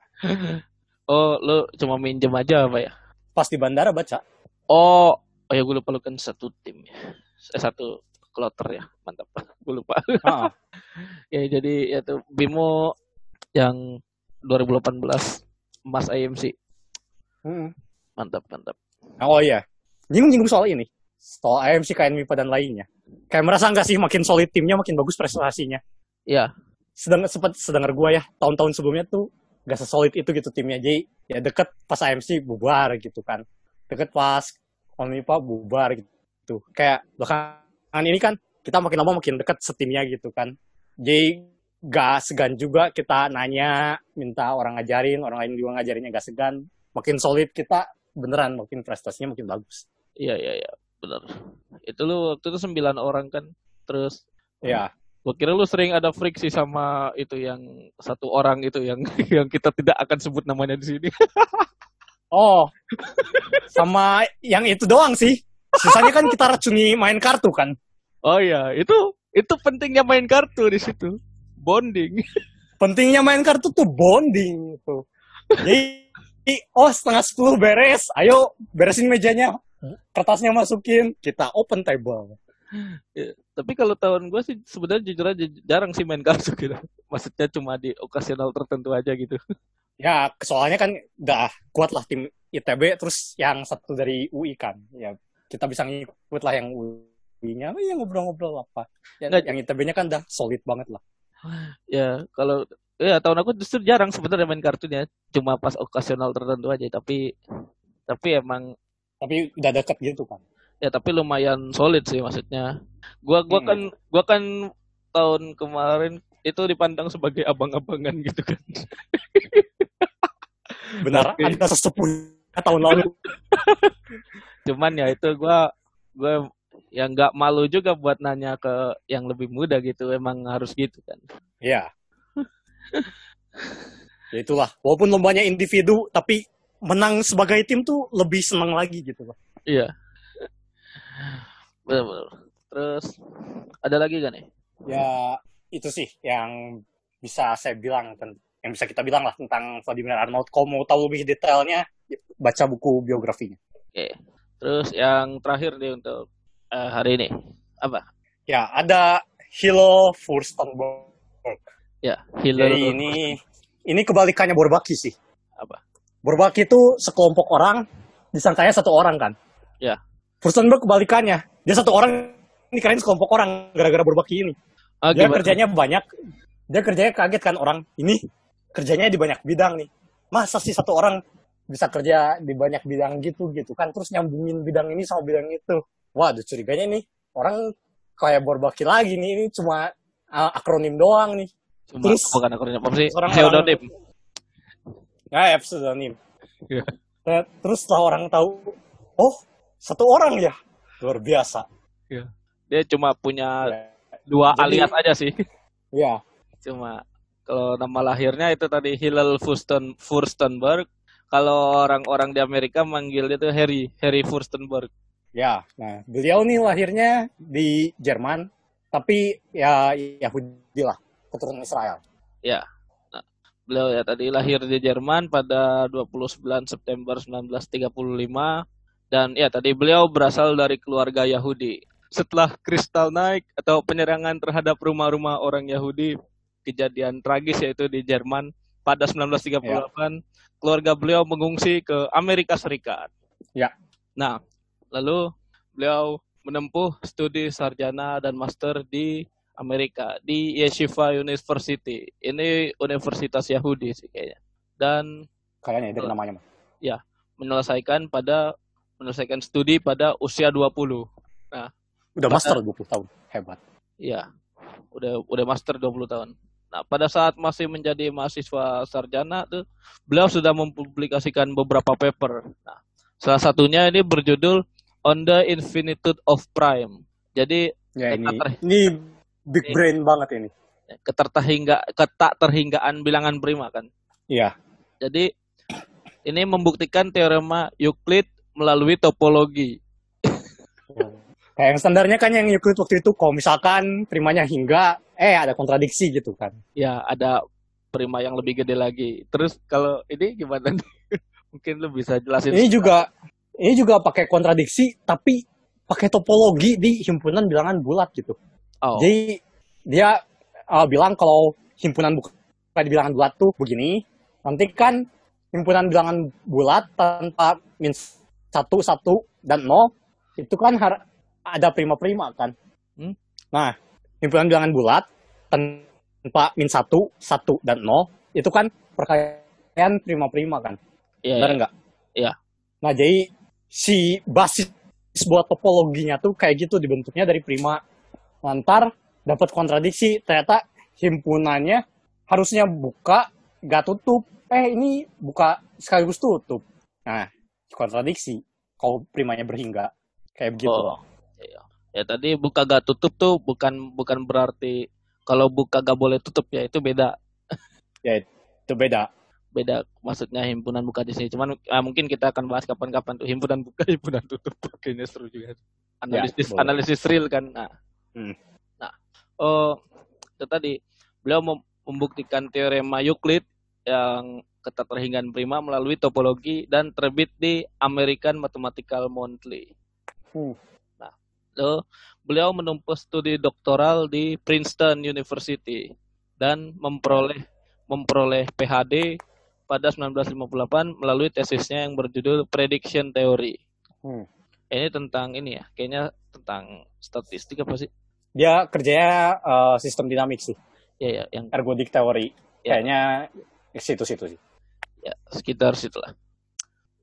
Oh lu cuma minjem aja apa ya? Pas di bandara baca. Oh, oh ya gue lupa lu kan satu tim ya. Eh, satu kloter ya, mantap. gue lupa. Ah, ya jadi ya tuh Bimo yang 2018 emas IMC. Mm. Mantap, mantap. Oh iya. Nyinggung-nyinggung soal ini. Soal AMC, KN MIPA dan lainnya. Kayak merasa nggak sih makin solid timnya, makin bagus prestasinya. Ya, Sedang sempat sedengar gua ya, tahun-tahun sebelumnya tuh nggak sesolid itu gitu timnya. Jadi ya deket pas AMC bubar gitu kan. Deket pas KN MIPA bubar gitu. Kayak belakangan ini kan kita makin lama makin deket setimnya gitu kan. Jadi gak segan juga kita nanya, minta orang ngajarin, orang lain juga ngajarinnya gak segan. Makin solid kita beneran makin prestasinya makin bagus. iya, iya, iya, benar. Itu lu waktu itu sembilan orang kan, terus Ya, Gua kira lu sering ada friksi sama itu yang satu orang itu yang yang kita tidak akan sebut namanya di sini. Oh, sama yang itu doang sih. Sisanya kan kita racuni main kartu kan. Oh iya, itu itu pentingnya main kartu di situ. Bonding. Pentingnya main kartu tuh bonding tuh. Jadi, oh setengah sepuluh beres, ayo beresin mejanya, kertasnya masukin, kita open table. Ya, tapi kalau tahun gue sih sebenarnya jujur aja jarang sih main kartu gitu. Maksudnya cuma di okasional tertentu aja gitu. Ya, soalnya kan udah kuat lah tim ITB, terus yang satu dari UI kan. Ya, kita bisa ngikut lah yang UI-nya, oh, ya ngobrol-ngobrol apa. Ya, Nggak. yang ITB-nya kan udah solid banget lah. Ya, kalau ya tahun aku justru jarang sebenarnya main kartunya, cuma pas okasional tertentu aja, tapi tapi emang Tapi udah deket gitu kan. ya tapi lumayan solid sih maksudnya. Gua gua Hmm. kan gua kan tahun kemarin itu dipandang sebagai abang-abangan gitu kan. Benar, Oke. ada sesepuh tahun lalu. Cuman ya itu gua gua yang nggak malu juga buat nanya ke yang lebih muda gitu, emang harus gitu kan. Iya. Ya itulah, walaupun lombanya individu, tapi menang sebagai tim tuh lebih senang lagi gitu loh. Iya. Betul. Terus ada lagi gak nih? Ya itu sih yang bisa saya bilang yang bisa kita bilang lah tentang Vladimir Arnold. Kalau mau tahu lebih detailnya, ya, baca buku biografinya. Oke. Terus yang terakhir nih untuk eh, hari ini apa? Ya, ada Hilo Furstenberg. Ya, Hillel. Jadi ini ini kebalikannya Borbaki sih. Apa? Borbaki itu sekelompok orang, disangkanya satu orang kan. Ya. Furstenberg kebalikannya. Dia satu orang, ini keren sekelompok orang gara-gara Borbaki ini. Ah, Dia gimana? kerjanya banyak. Dia kerjanya kaget kan orang ini kerjanya di banyak bidang nih. Masa sih satu orang bisa kerja di banyak bidang gitu gitu kan terus nyambungin bidang ini sama bidang itu. Waduh curiganya nih orang kayak Borbaki lagi nih ini cuma uh, akronim doang nih. Cuma Terus- bukan akronim apa sih? Orang- Pseudonym. Ya, ya pseudonym. Iya. Nah, Terus setelah orang tahu, oh satu orang ya luar biasa. Dia cuma punya Ya, dua Jadi- alias aja sih. ya. Cuma kalau nama lahirnya itu tadi Hillel Fursten Furstenberg. Kalau orang-orang di Amerika manggilnya itu Harry Harry Furstenberg. Ya, nah beliau nih lahirnya di Jerman, tapi ya Yahudi lah, keturunan Israel. Ya. Nah, beliau ya tadi lahir di Jerman pada 29 September 1935 dan ya tadi beliau berasal dari keluarga Yahudi. Setelah kristal naik atau penyerangan terhadap rumah-rumah orang Yahudi, kejadian tragis yaitu di Jerman pada 1938, keluarga beliau mengungsi ke Amerika Serikat. Ya. Nah, lalu beliau menempuh studi sarjana dan master di Amerika di Yeshiva University. Ini universitas Yahudi sih kayaknya. Dan Kayaknya dari namanya. mah. menyelesaikan pada menyelesaikan studi pada usia 20. Udah master 20 tahun, hebat. Iya. Udah udah master 20 tahun. Nah, pada saat masih menjadi mahasiswa sarjana tuh beliau sudah mempublikasikan beberapa paper. Nah, salah satunya ini berjudul On the Infinitude of Prime. Jadi Ya ini, ini big Ini. brain banget ini. keterhingga ketak terhinggaan bilangan prima kan. Iya, Jadi ini membuktikan teorema Euclid melalui topologi. Kayak yang standarnya kan yang Euclid waktu itu, kalau misalkan primanya hingga, eh ada kontradiksi gitu kan. Ya, ada prima yang lebih gede lagi. Terus kalau ini gimana nih? Mungkin lu bisa jelasin. Ini juga ini juga pakai kontradiksi tapi pakai topologi di himpunan bilangan bulat gitu. Oh, Jadi dia uh, bilang kalau himpunan bukan di bilangan bulat tuh begini, nanti kan himpunan bilangan bulat tanpa min satu satu dan nol itu kan har- ada prima-prima kan. Hmm. Nah, himpunan bilangan bulat tanpa min satu satu dan nol itu kan perkalian prima-prima kan. iya, Benar iya. nggak? Iya. Nah, jadi si basis buat topologinya tuh kayak gitu dibentuknya dari prima. Lantar dapat kontradiksi, ternyata himpunannya harusnya buka, gak tutup. Eh, ini buka sekaligus tutup. Nah, kontradiksi. Kalau primanya berhingga. Kayak begitu. Oh, iya. Ya tadi buka gak tutup tuh bukan bukan berarti kalau buka gak boleh tutup ya itu beda Itu beda. beda maksudnya himpunan buka di sini. Cuman ah, mungkin kita akan bahas kapan-kapan tuh himpunan buka himpunan tutup. Kayaknya seru juga. Analisis boleh. analisis real kan. Nah, Hmm. nah oh itu tadi beliau mem- membuktikan teorema Euclid yang keterhinggan prima melalui topologi dan terbit di American Mathematical Monthly. Hmm. Nah, lalu beliau menempuh studi doktoral di Princeton University dan memperoleh memperoleh PhD pada 1958 melalui tesisnya yang berjudul Prediction Theory. Hmm. Ini tentang ini ya, kayaknya tentang statistik apa sih? Dia kerjanya eh, sistem dinamik sih. Ya ya, yang Ergodic teori. Ya. Kayaknya situ-situ sih. ya sekitar situlah.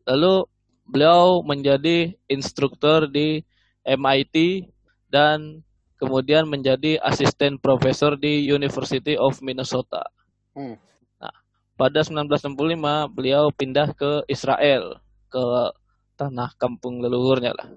Lalu beliau menjadi instruktur di MIT dan kemudian menjadi asisten profesor di University of Minnesota. Hmm. Nah, pada 1965 beliau pindah ke Israel, ke tanah kampung leluhurnya lah.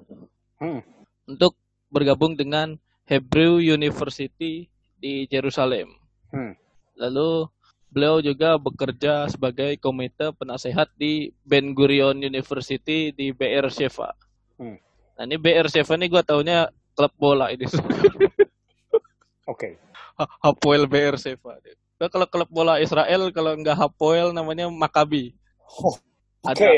Hmm. Untuk bergabung dengan Hebrew University di Jerusalem. Hmm. Lalu beliau juga bekerja sebagai komite penasehat di Ben Gurion University di BR Sheva. Hmm. Nah ini BR Sheva ini gue taunya klub bola ini. Oke. Hapoel BR Sheva. Nah, kalau klub bola Israel kalau nggak Hapoel namanya Maccabi. Oh, Oke. Ada.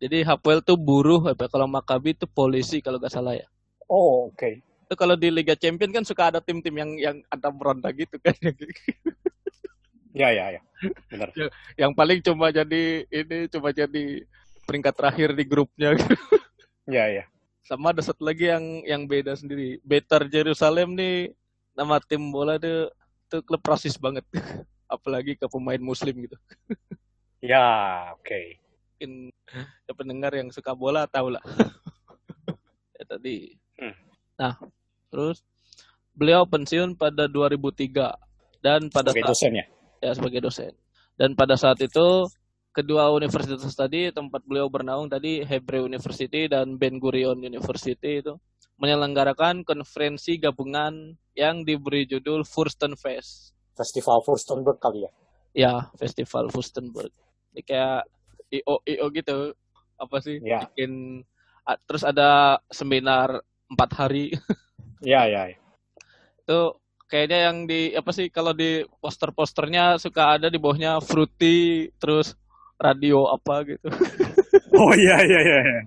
Jadi Hapoel tuh buruh, apa kalau Maccabi tuh polisi kalau nggak salah ya. Oh, oke. Itu kalau di Liga Champion kan suka ada tim-tim yang yang ada meronda gitu kan. Ya, ya, ya. Benar. yang paling cuma jadi ini cuma jadi peringkat terakhir di grupnya. Ya, ya. Sama ada satu lagi yang yang beda sendiri. Better Jerusalem nih nama tim bola tuh tuh klub rasis banget. Apalagi ke pemain muslim gitu. Ya, oke. Mungkin ya pendengar yang suka bola tahu lah. ya tadi. Hmm. Nah, terus beliau pensiun pada 2003 dan pada Sebagai saat dosen ya. ya sebagai dosen. Dan pada saat itu kedua universitas tadi tempat beliau bernaung tadi Hebrew University dan Ben Gurion University itu menyelenggarakan konferensi gabungan yang diberi judul Furstenfest. Festival Furstenberg kali ya. Ya, Festival Furstenberg. Ini kayak IO IO gitu. Apa sih? Ya. Bikin terus ada seminar empat hari Ya, ya, ya. itu kayaknya yang di apa sih kalau di poster-posternya suka ada di bawahnya fruity terus radio apa gitu. Oh, iya, iya, iya. iya.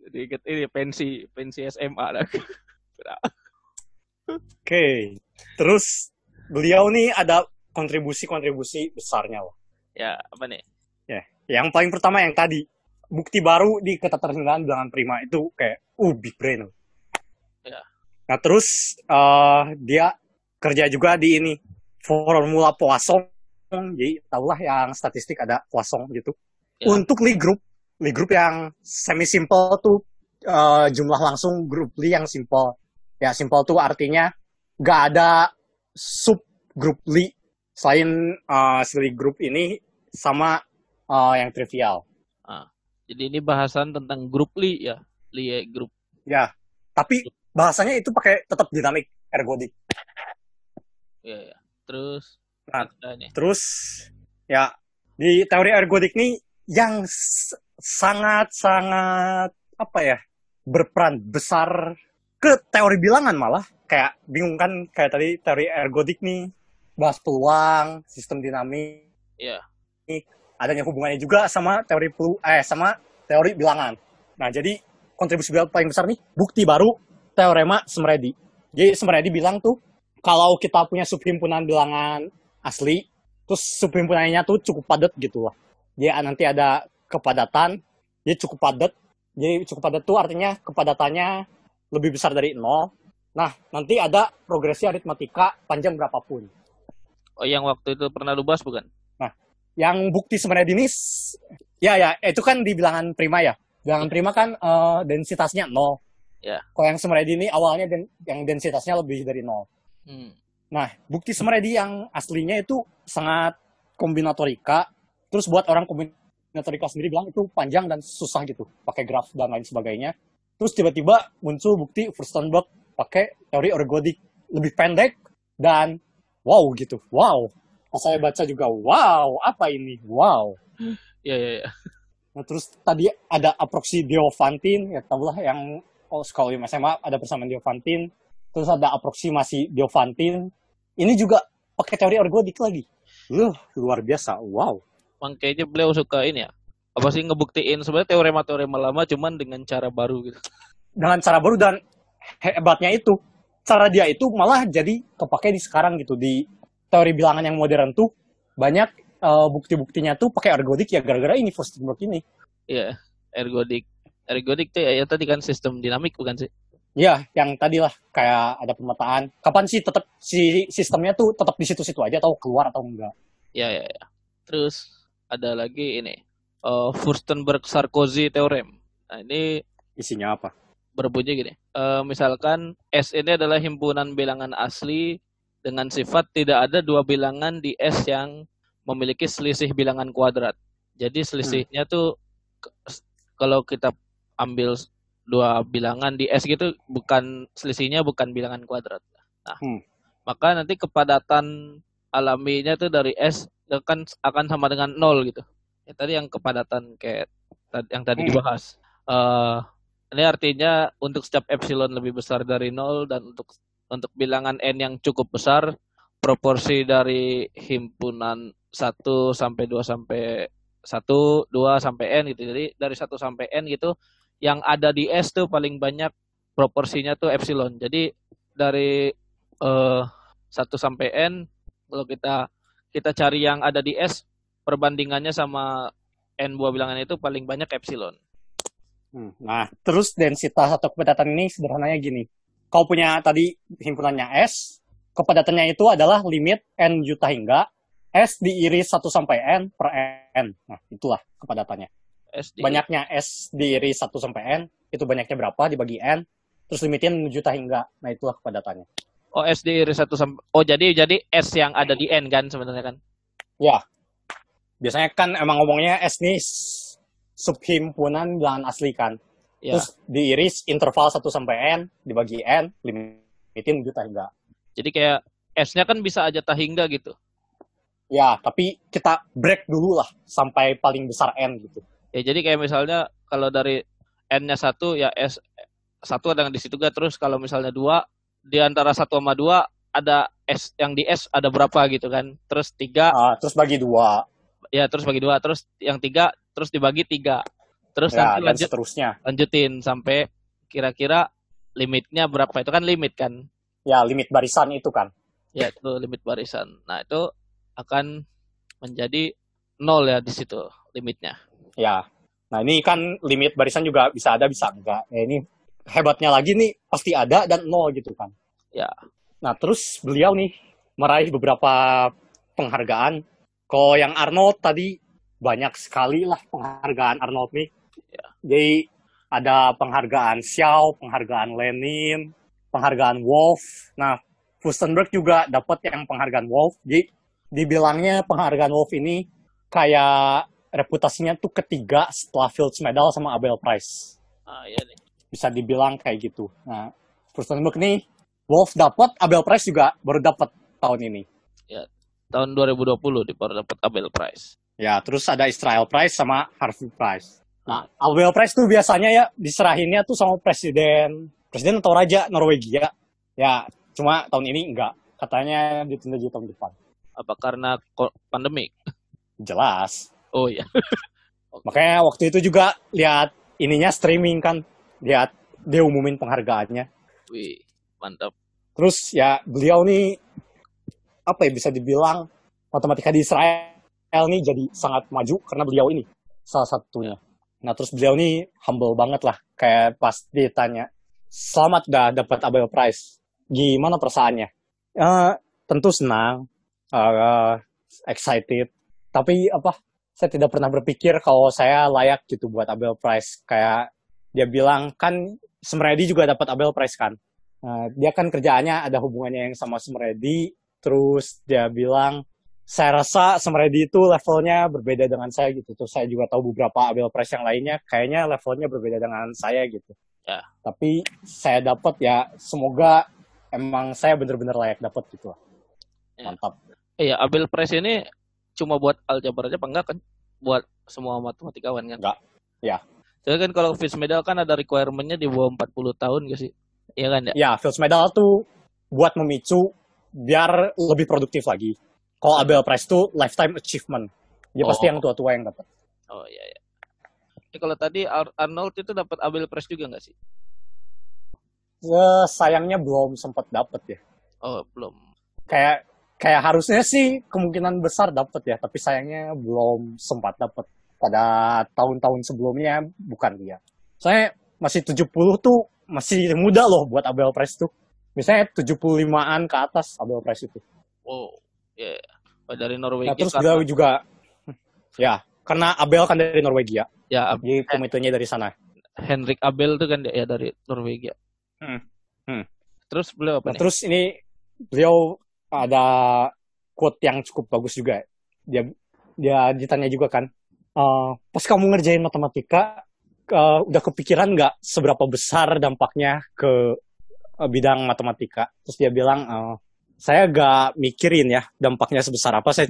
Jadi inget ini pensi pensi SMA lah. Oke. Terus beliau nih ada kontribusi-kontribusi besarnya loh. ya apa nih? Yang paling pertama yang tadi bukti baru di keterhinggaan bilangan prima itu kayak uh big brain. Ya. Nah terus eh, dia kerja juga di ini formula Poisson. Jadi tahulah yang statistik ada Poisson gitu. Ya. Untuk Lie group, Lie group yang semi simple tuh eh, jumlah langsung grup Lie yang simple. Ya simple tuh artinya nggak ada sub grup Lie selain eh, si Lie group ini sama eh, yang trivial. Jadi ini bahasan tentang grup Li ya, Li grup. Ya, tapi bahasanya itu pakai tetap dinamik ergodik. Ya, ya. Terus Nah. Terus ya di teori ergodik nih yang sangat-sangat apa ya berperan besar ke teori bilangan malah kayak bingung kan kayak tadi teori ergodik nih bahas peluang sistem dinamik Iya. Adanya hubungannya juga sama teori pelu eh sama teori bilangan. Nah jadi kontribusi paling besar nih bukti baru teorema Smredi jadi Smredi bilang tuh kalau kita punya subhimpunan bilangan asli terus subhimpunannya tuh cukup padat gitu lah dia nanti ada kepadatan jadi cukup padat. Jadi cukup padat tuh artinya kepadatannya lebih besar dari nol. Nah nanti ada progresi aritmatika panjang berapapun. Oh, yang waktu itu pernah lu bahas bukan? Yang bukti sebenarnya ini s- ya ya itu kan di bilangan prima ya. Bilangan prima kan eh, densitasnya nol. Ya. kalau yang semeredi ini awalnya den- yang densitasnya lebih dari nol. Hmm. nah bukti semeredi yang aslinya itu sangat kombinatorika. Terus buat orang kombinatorika sendiri bilang itu panjang dan susah gitu. Pakai graf dan lain sebagainya. Terus tiba-tiba muncul bukti Furstenberg pakai teori ergodik. Lebih pendek dan wow gitu. Wow Pas saya baca juga wow apa ini wow Iya, iya, iya. Nah, terus tadi ada aproksi Diofantin, ya tau lah yang oh, sekolah SMA ada persamaan Diofantin. Terus ada aproksimasi Diofantin. Ini juga pakai teori ergodik lagi. Uh, luar biasa. Wow. Makanya beliau suka ini ya. Apa sih ngebuktiin sebenarnya teorema-teorema lama cuman dengan cara baru gitu. Dengan cara baru dan hebatnya itu, cara dia itu malah jadi kepake di sekarang gitu. Di teori bilangan yang modern tuh banyak eh, bukti-buktinya tuh pakai ergodik ya gara-gara ini Furstenberg ini. Iya, ergodik. Ergodik tuh ya, ya tadi kan sistem dinamik bukan sih? Ya, yang tadi lah kayak ada pemetaan. Kapan sih tetap si sistemnya tuh tetap di situ-situ aja atau keluar atau enggak? Ya, ya, ya. Terus ada lagi ini. eh Furstenberg-Sarkozy teorem. Nah, ini Isinya apa? berbunyi gini. Eh, misalkan S ini adalah himpunan bilangan asli dengan sifat tidak ada dua bilangan di S yang memiliki selisih bilangan kuadrat. Jadi selisihnya tuh ke- kalau kita ambil dua bilangan di S gitu bukan selisihnya bukan bilangan kuadrat. Nah, Hmm. maka nanti kepadatan alaminya tuh dari S akan akan sama dengan nol gitu. Ya, tadi yang kepadatan kayak yang tadi Hmm. dibahas. Eh ini artinya untuk setiap epsilon lebih besar dari nol dan untuk untuk bilangan n yang cukup besar proporsi dari himpunan 1 sampai 2 sampai 1, 2 sampai n gitu. Jadi dari 1 sampai n gitu yang ada di S tuh paling banyak proporsinya tuh epsilon. Jadi dari eh 1 sampai n kalau kita kita cari yang ada di S perbandingannya sama n buah bilangan itu paling banyak epsilon. Hmm. Nah, terus densitas atau kepadatan ini sederhananya gini. Kau punya tadi himpunannya S, kepadatannya itu adalah limit N juta hingga S diiris 1 sampai N per N. Nah, itulah kepadatannya. S di- Banyaknya S diiris 1 sampai N, itu banyaknya berapa dibagi N, terus limitin juta hingga. Nah, itulah kepadatannya. Oh S diiris 1 sampai Oh jadi jadi S yang ada di n kan sebenarnya kan. Ya. Biasanya kan emang ngomongnya S nih subhimpunan bilangan asli kan. Ya. Terus diiris interval 1 sampai N dibagi N, limitin juta hingga. Jadi kayak S-nya kan bisa aja hingga gitu. Ya, tapi kita break dulu lah sampai paling besar N gitu. Ya jadi kayak misalnya kalau dari n-nya satu ya S satu ada yang di situ gak terus kalau misalnya dua di antara satu sama dua ada S yang di S ada berapa gitu kan. Terus tiga Ah, terus bagi dua, ya terus bagi dua terus yang tiga terus dibagi tiga. Terus ya, nanti lanjut seterusnya. lanjutin sampai kira-kira limitnya berapa itu kan limit kan. Ya, limit barisan itu kan. ya itu limit barisan. Nah itu akan menjadi nol ya di situ limitnya. Ya. Nah, ini kan limit barisan juga bisa ada, bisa enggak. Ya, ini hebatnya lagi nih, pasti ada dan nol gitu kan. Ya. Nah, terus beliau nih meraih beberapa penghargaan. Kalau yang Arnold tadi banyak sekali lah penghargaan Arnold nih. Ya. Jadi ada penghargaan Xiao, penghargaan Lenin, penghargaan Wolf. Nah, Fustenberg juga dapat yang penghargaan Wolf. Jadi dibilangnya penghargaan Wolf ini kayak reputasinya tuh ketiga setelah Fields Medal sama Abel Prize. Ah iya nih. Bisa dibilang kayak gitu. Nah, Fustenberg nih Wolf dapat, Abel Prize juga baru dapat tahun ini. Tahun 2020 di baru dapat Abel Prize. Ya, terus ada Israel Prize sama Harvey Prize. Nah, Nobel Prize tuh biasanya ya diserahinnya tuh sama presiden, presiden atau raja Norwegia. Ya, cuma tahun ini enggak. Katanya ditunda di tahun depan. Apa karena pandemik? Jelas. Oh iya. Makanya waktu itu juga lihat ininya streaming kan, lihat dia umumin penghargaannya. Wih, mantap. Terus ya beliau nih apa ya bisa dibilang matematika di Israel nih jadi sangat maju karena beliau ini salah satunya. Nah terus beliau nih humble banget lah kayak pas ditanya selamat udah dapat Nobel Prize gimana perasaannya? Eh, tentu senang, eh, excited. Tapi apa? Saya tidak pernah berpikir kalau saya layak gitu buat Nobel Prize. Kayak dia bilang kan Smredi juga dapat Nobel Prize kan. Nah, dia kan kerjaannya ada hubungannya yang sama Smredi. Terus dia bilang, saya rasa Smredi itu levelnya berbeda dengan saya gitu. Terus saya juga tahu beberapa Nobel Prize yang lainnya, kayaknya levelnya berbeda dengan saya gitu. Ya. Tapi saya dapat ya, semoga emang saya bener-bener layak dapat gitu lah. Ya. Mantap. Iya, Abel Prize ini cuma buat aljabar aja apa enggak kan? Buat semua matematikawan kan? Enggak. Ya. Jadi kan kalau Fields Medal kan ada requirement-nya di bawah 40 tahun gak sih? Iya kan ya? Ya, Fields Medal tuh buat memicu biar lebih produktif lagi. Kalau Nobel Prize tuh lifetime achievement. Dia Oh. pasti yang tua-tua yang dapat. Oh iya iya. Ini kalau tadi Ar- Arnold itu dapat Abel Prize juga nggak sih? Ya, sayangnya belum sempat dapat ya. Oh belum. Kayak kayak harusnya sih kemungkinan besar dapat ya, tapi sayangnya belum sempat dapat pada tahun-tahun sebelumnya bukan dia. Saya masih 70 tuh masih muda loh buat Abel Prize tuh. Misalnya 75-an ke atas Abel Prize itu. Oh Oh, dari Nah, Norwegia terus karena beliau juga ya, karena Abel kan dari Norwegia. ya Ab- Jadi komitenya dari sana. Henrik Abel itu kan ya dari Norwegia. Hmm. Hmm. Terus beliau apa Nah, nih? terus ini beliau ada quote yang cukup bagus juga. Dia dia ditanya juga kan, "Eh, pas kamu ngerjain matematika, eh, udah kepikiran nggak seberapa besar dampaknya ke eh, bidang matematika? Terus dia bilang, "Eh, saya nggak mikirin ya dampaknya sebesar apa. Saya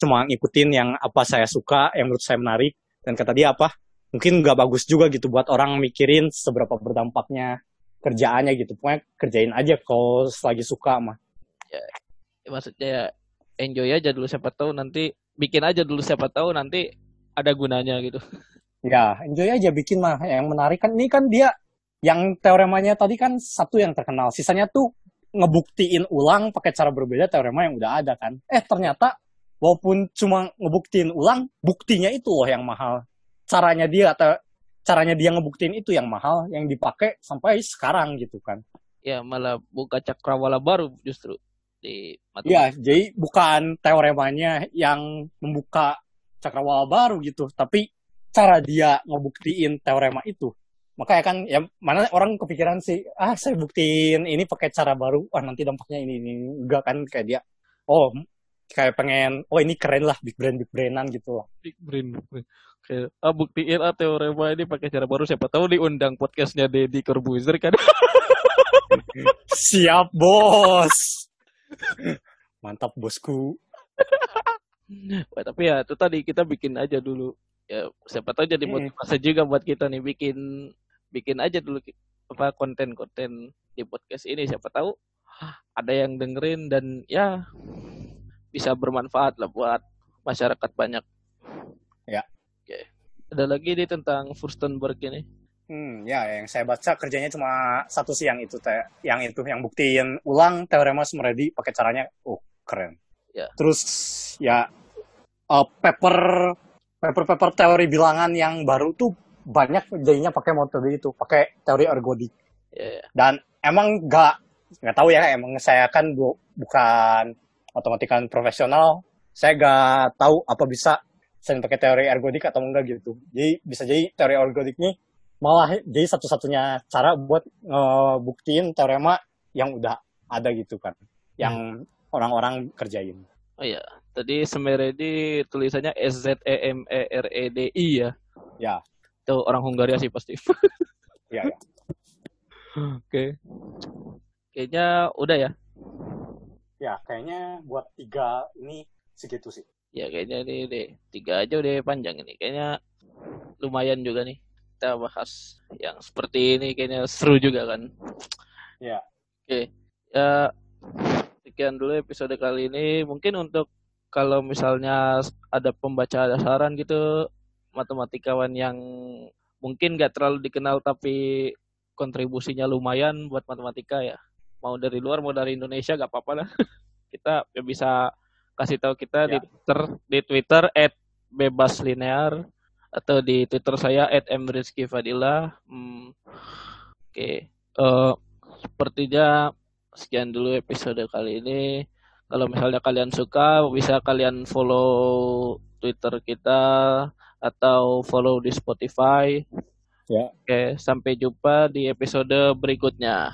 cuma ngikutin yang apa saya suka, yang menurut saya menarik. Dan kata dia apa? Mungkin nggak bagus juga gitu buat orang mikirin seberapa berdampaknya kerjaannya gitu. Pokoknya kerjain aja kalau lagi suka mah. Ya, maksudnya ya, enjoy aja dulu siapa tahu nanti bikin aja dulu siapa tahu nanti ada gunanya gitu. Ya, enjoy aja bikin mah. Yang menarik kan ini kan dia yang teoremanya tadi kan satu yang terkenal. Sisanya tuh ngebuktiin ulang pakai cara berbeda teorema yang udah ada kan. Eh ternyata walaupun cuma ngebuktiin ulang, buktinya itu loh yang mahal. Caranya dia atau caranya dia ngebuktiin itu yang mahal, yang dipakai sampai sekarang gitu kan. Ya malah buka cakrawala baru justru di Iya, matematika. jadi bukan teoremanya yang membuka cakrawala baru gitu, tapi cara dia ngebuktiin teorema itu. Makanya kan ya mana orang kepikiran sih, ah saya buktiin ini pakai cara baru, wah nanti dampaknya ini ini enggak kan kayak dia. Oh, kayak pengen oh ini keren lah big brand big brandan gitu lah. Big brain. big brain. Kayak, ah, buktiin ah teorema ini pakai cara baru siapa tahu diundang podcastnya Deddy Corbuzier kan. Siap, Bos. Mantap, Bosku. Wah, tapi ya itu tadi kita bikin aja dulu. Ya siapa tahu jadi Hmm. motivasi juga buat kita nih bikin bikin aja dulu apa konten-konten di podcast ini siapa tahu ada yang dengerin dan ya bisa bermanfaat lah buat masyarakat banyak. Ya. Oke. Ada lagi nih tentang Furstenberg ini. Hmm, ya yang saya baca kerjanya cuma satu sih yang itu te- yang itu yang buktiin ulang teorema Smredi pakai caranya oh keren. Ya. Terus ya eh, paper paper paper teori bilangan yang baru tuh banyak jadinya pakai metode itu, pakai teori ergodik. Ya, ya. Dan emang nggak nggak tahu ya emang saya kan bu- bukan matematikan profesional, saya nggak tahu apa bisa saya pakai teori ergodik atau enggak gitu. Jadi bisa jadi teori ergodik ini malah jadi satu-satunya cara buat ngebuktiin teorema yang udah ada gitu kan, yang orang-orang kerjain. Oh iya, tadi Semeredi tulisannya S Z E M E R E D I ya. Ya. Itu orang Hungaria sih pasti. Ya, ya. Oke. Kayaknya udah ya. ya kayaknya buat tiga ini segitu sih. Ya kayaknya ini deh tiga aja udah panjang ini. Kayaknya lumayan juga nih kita bahas yang seperti ini kayaknya seru juga kan. Ya. Oke. Ya sekian dulu episode kali ini. Mungkin untuk kalau misalnya ada pembaca dasaran gitu matematikawan yang mungkin nggak terlalu dikenal tapi kontribusinya lumayan buat matematika ya mau dari luar mau dari Indonesia gak apa-apa lah kita ya bisa kasih tahu kita ya. di Twitter di Twitter at bebas linear atau di Twitter saya at Fadila. Hmm, Oke, okay. uh, eh, sepertinya sekian dulu episode kali ini. Kalau misalnya kalian suka, bisa kalian follow Twitter kita atau follow di Spotify. Ya. Oke, sampai jumpa di episode berikutnya.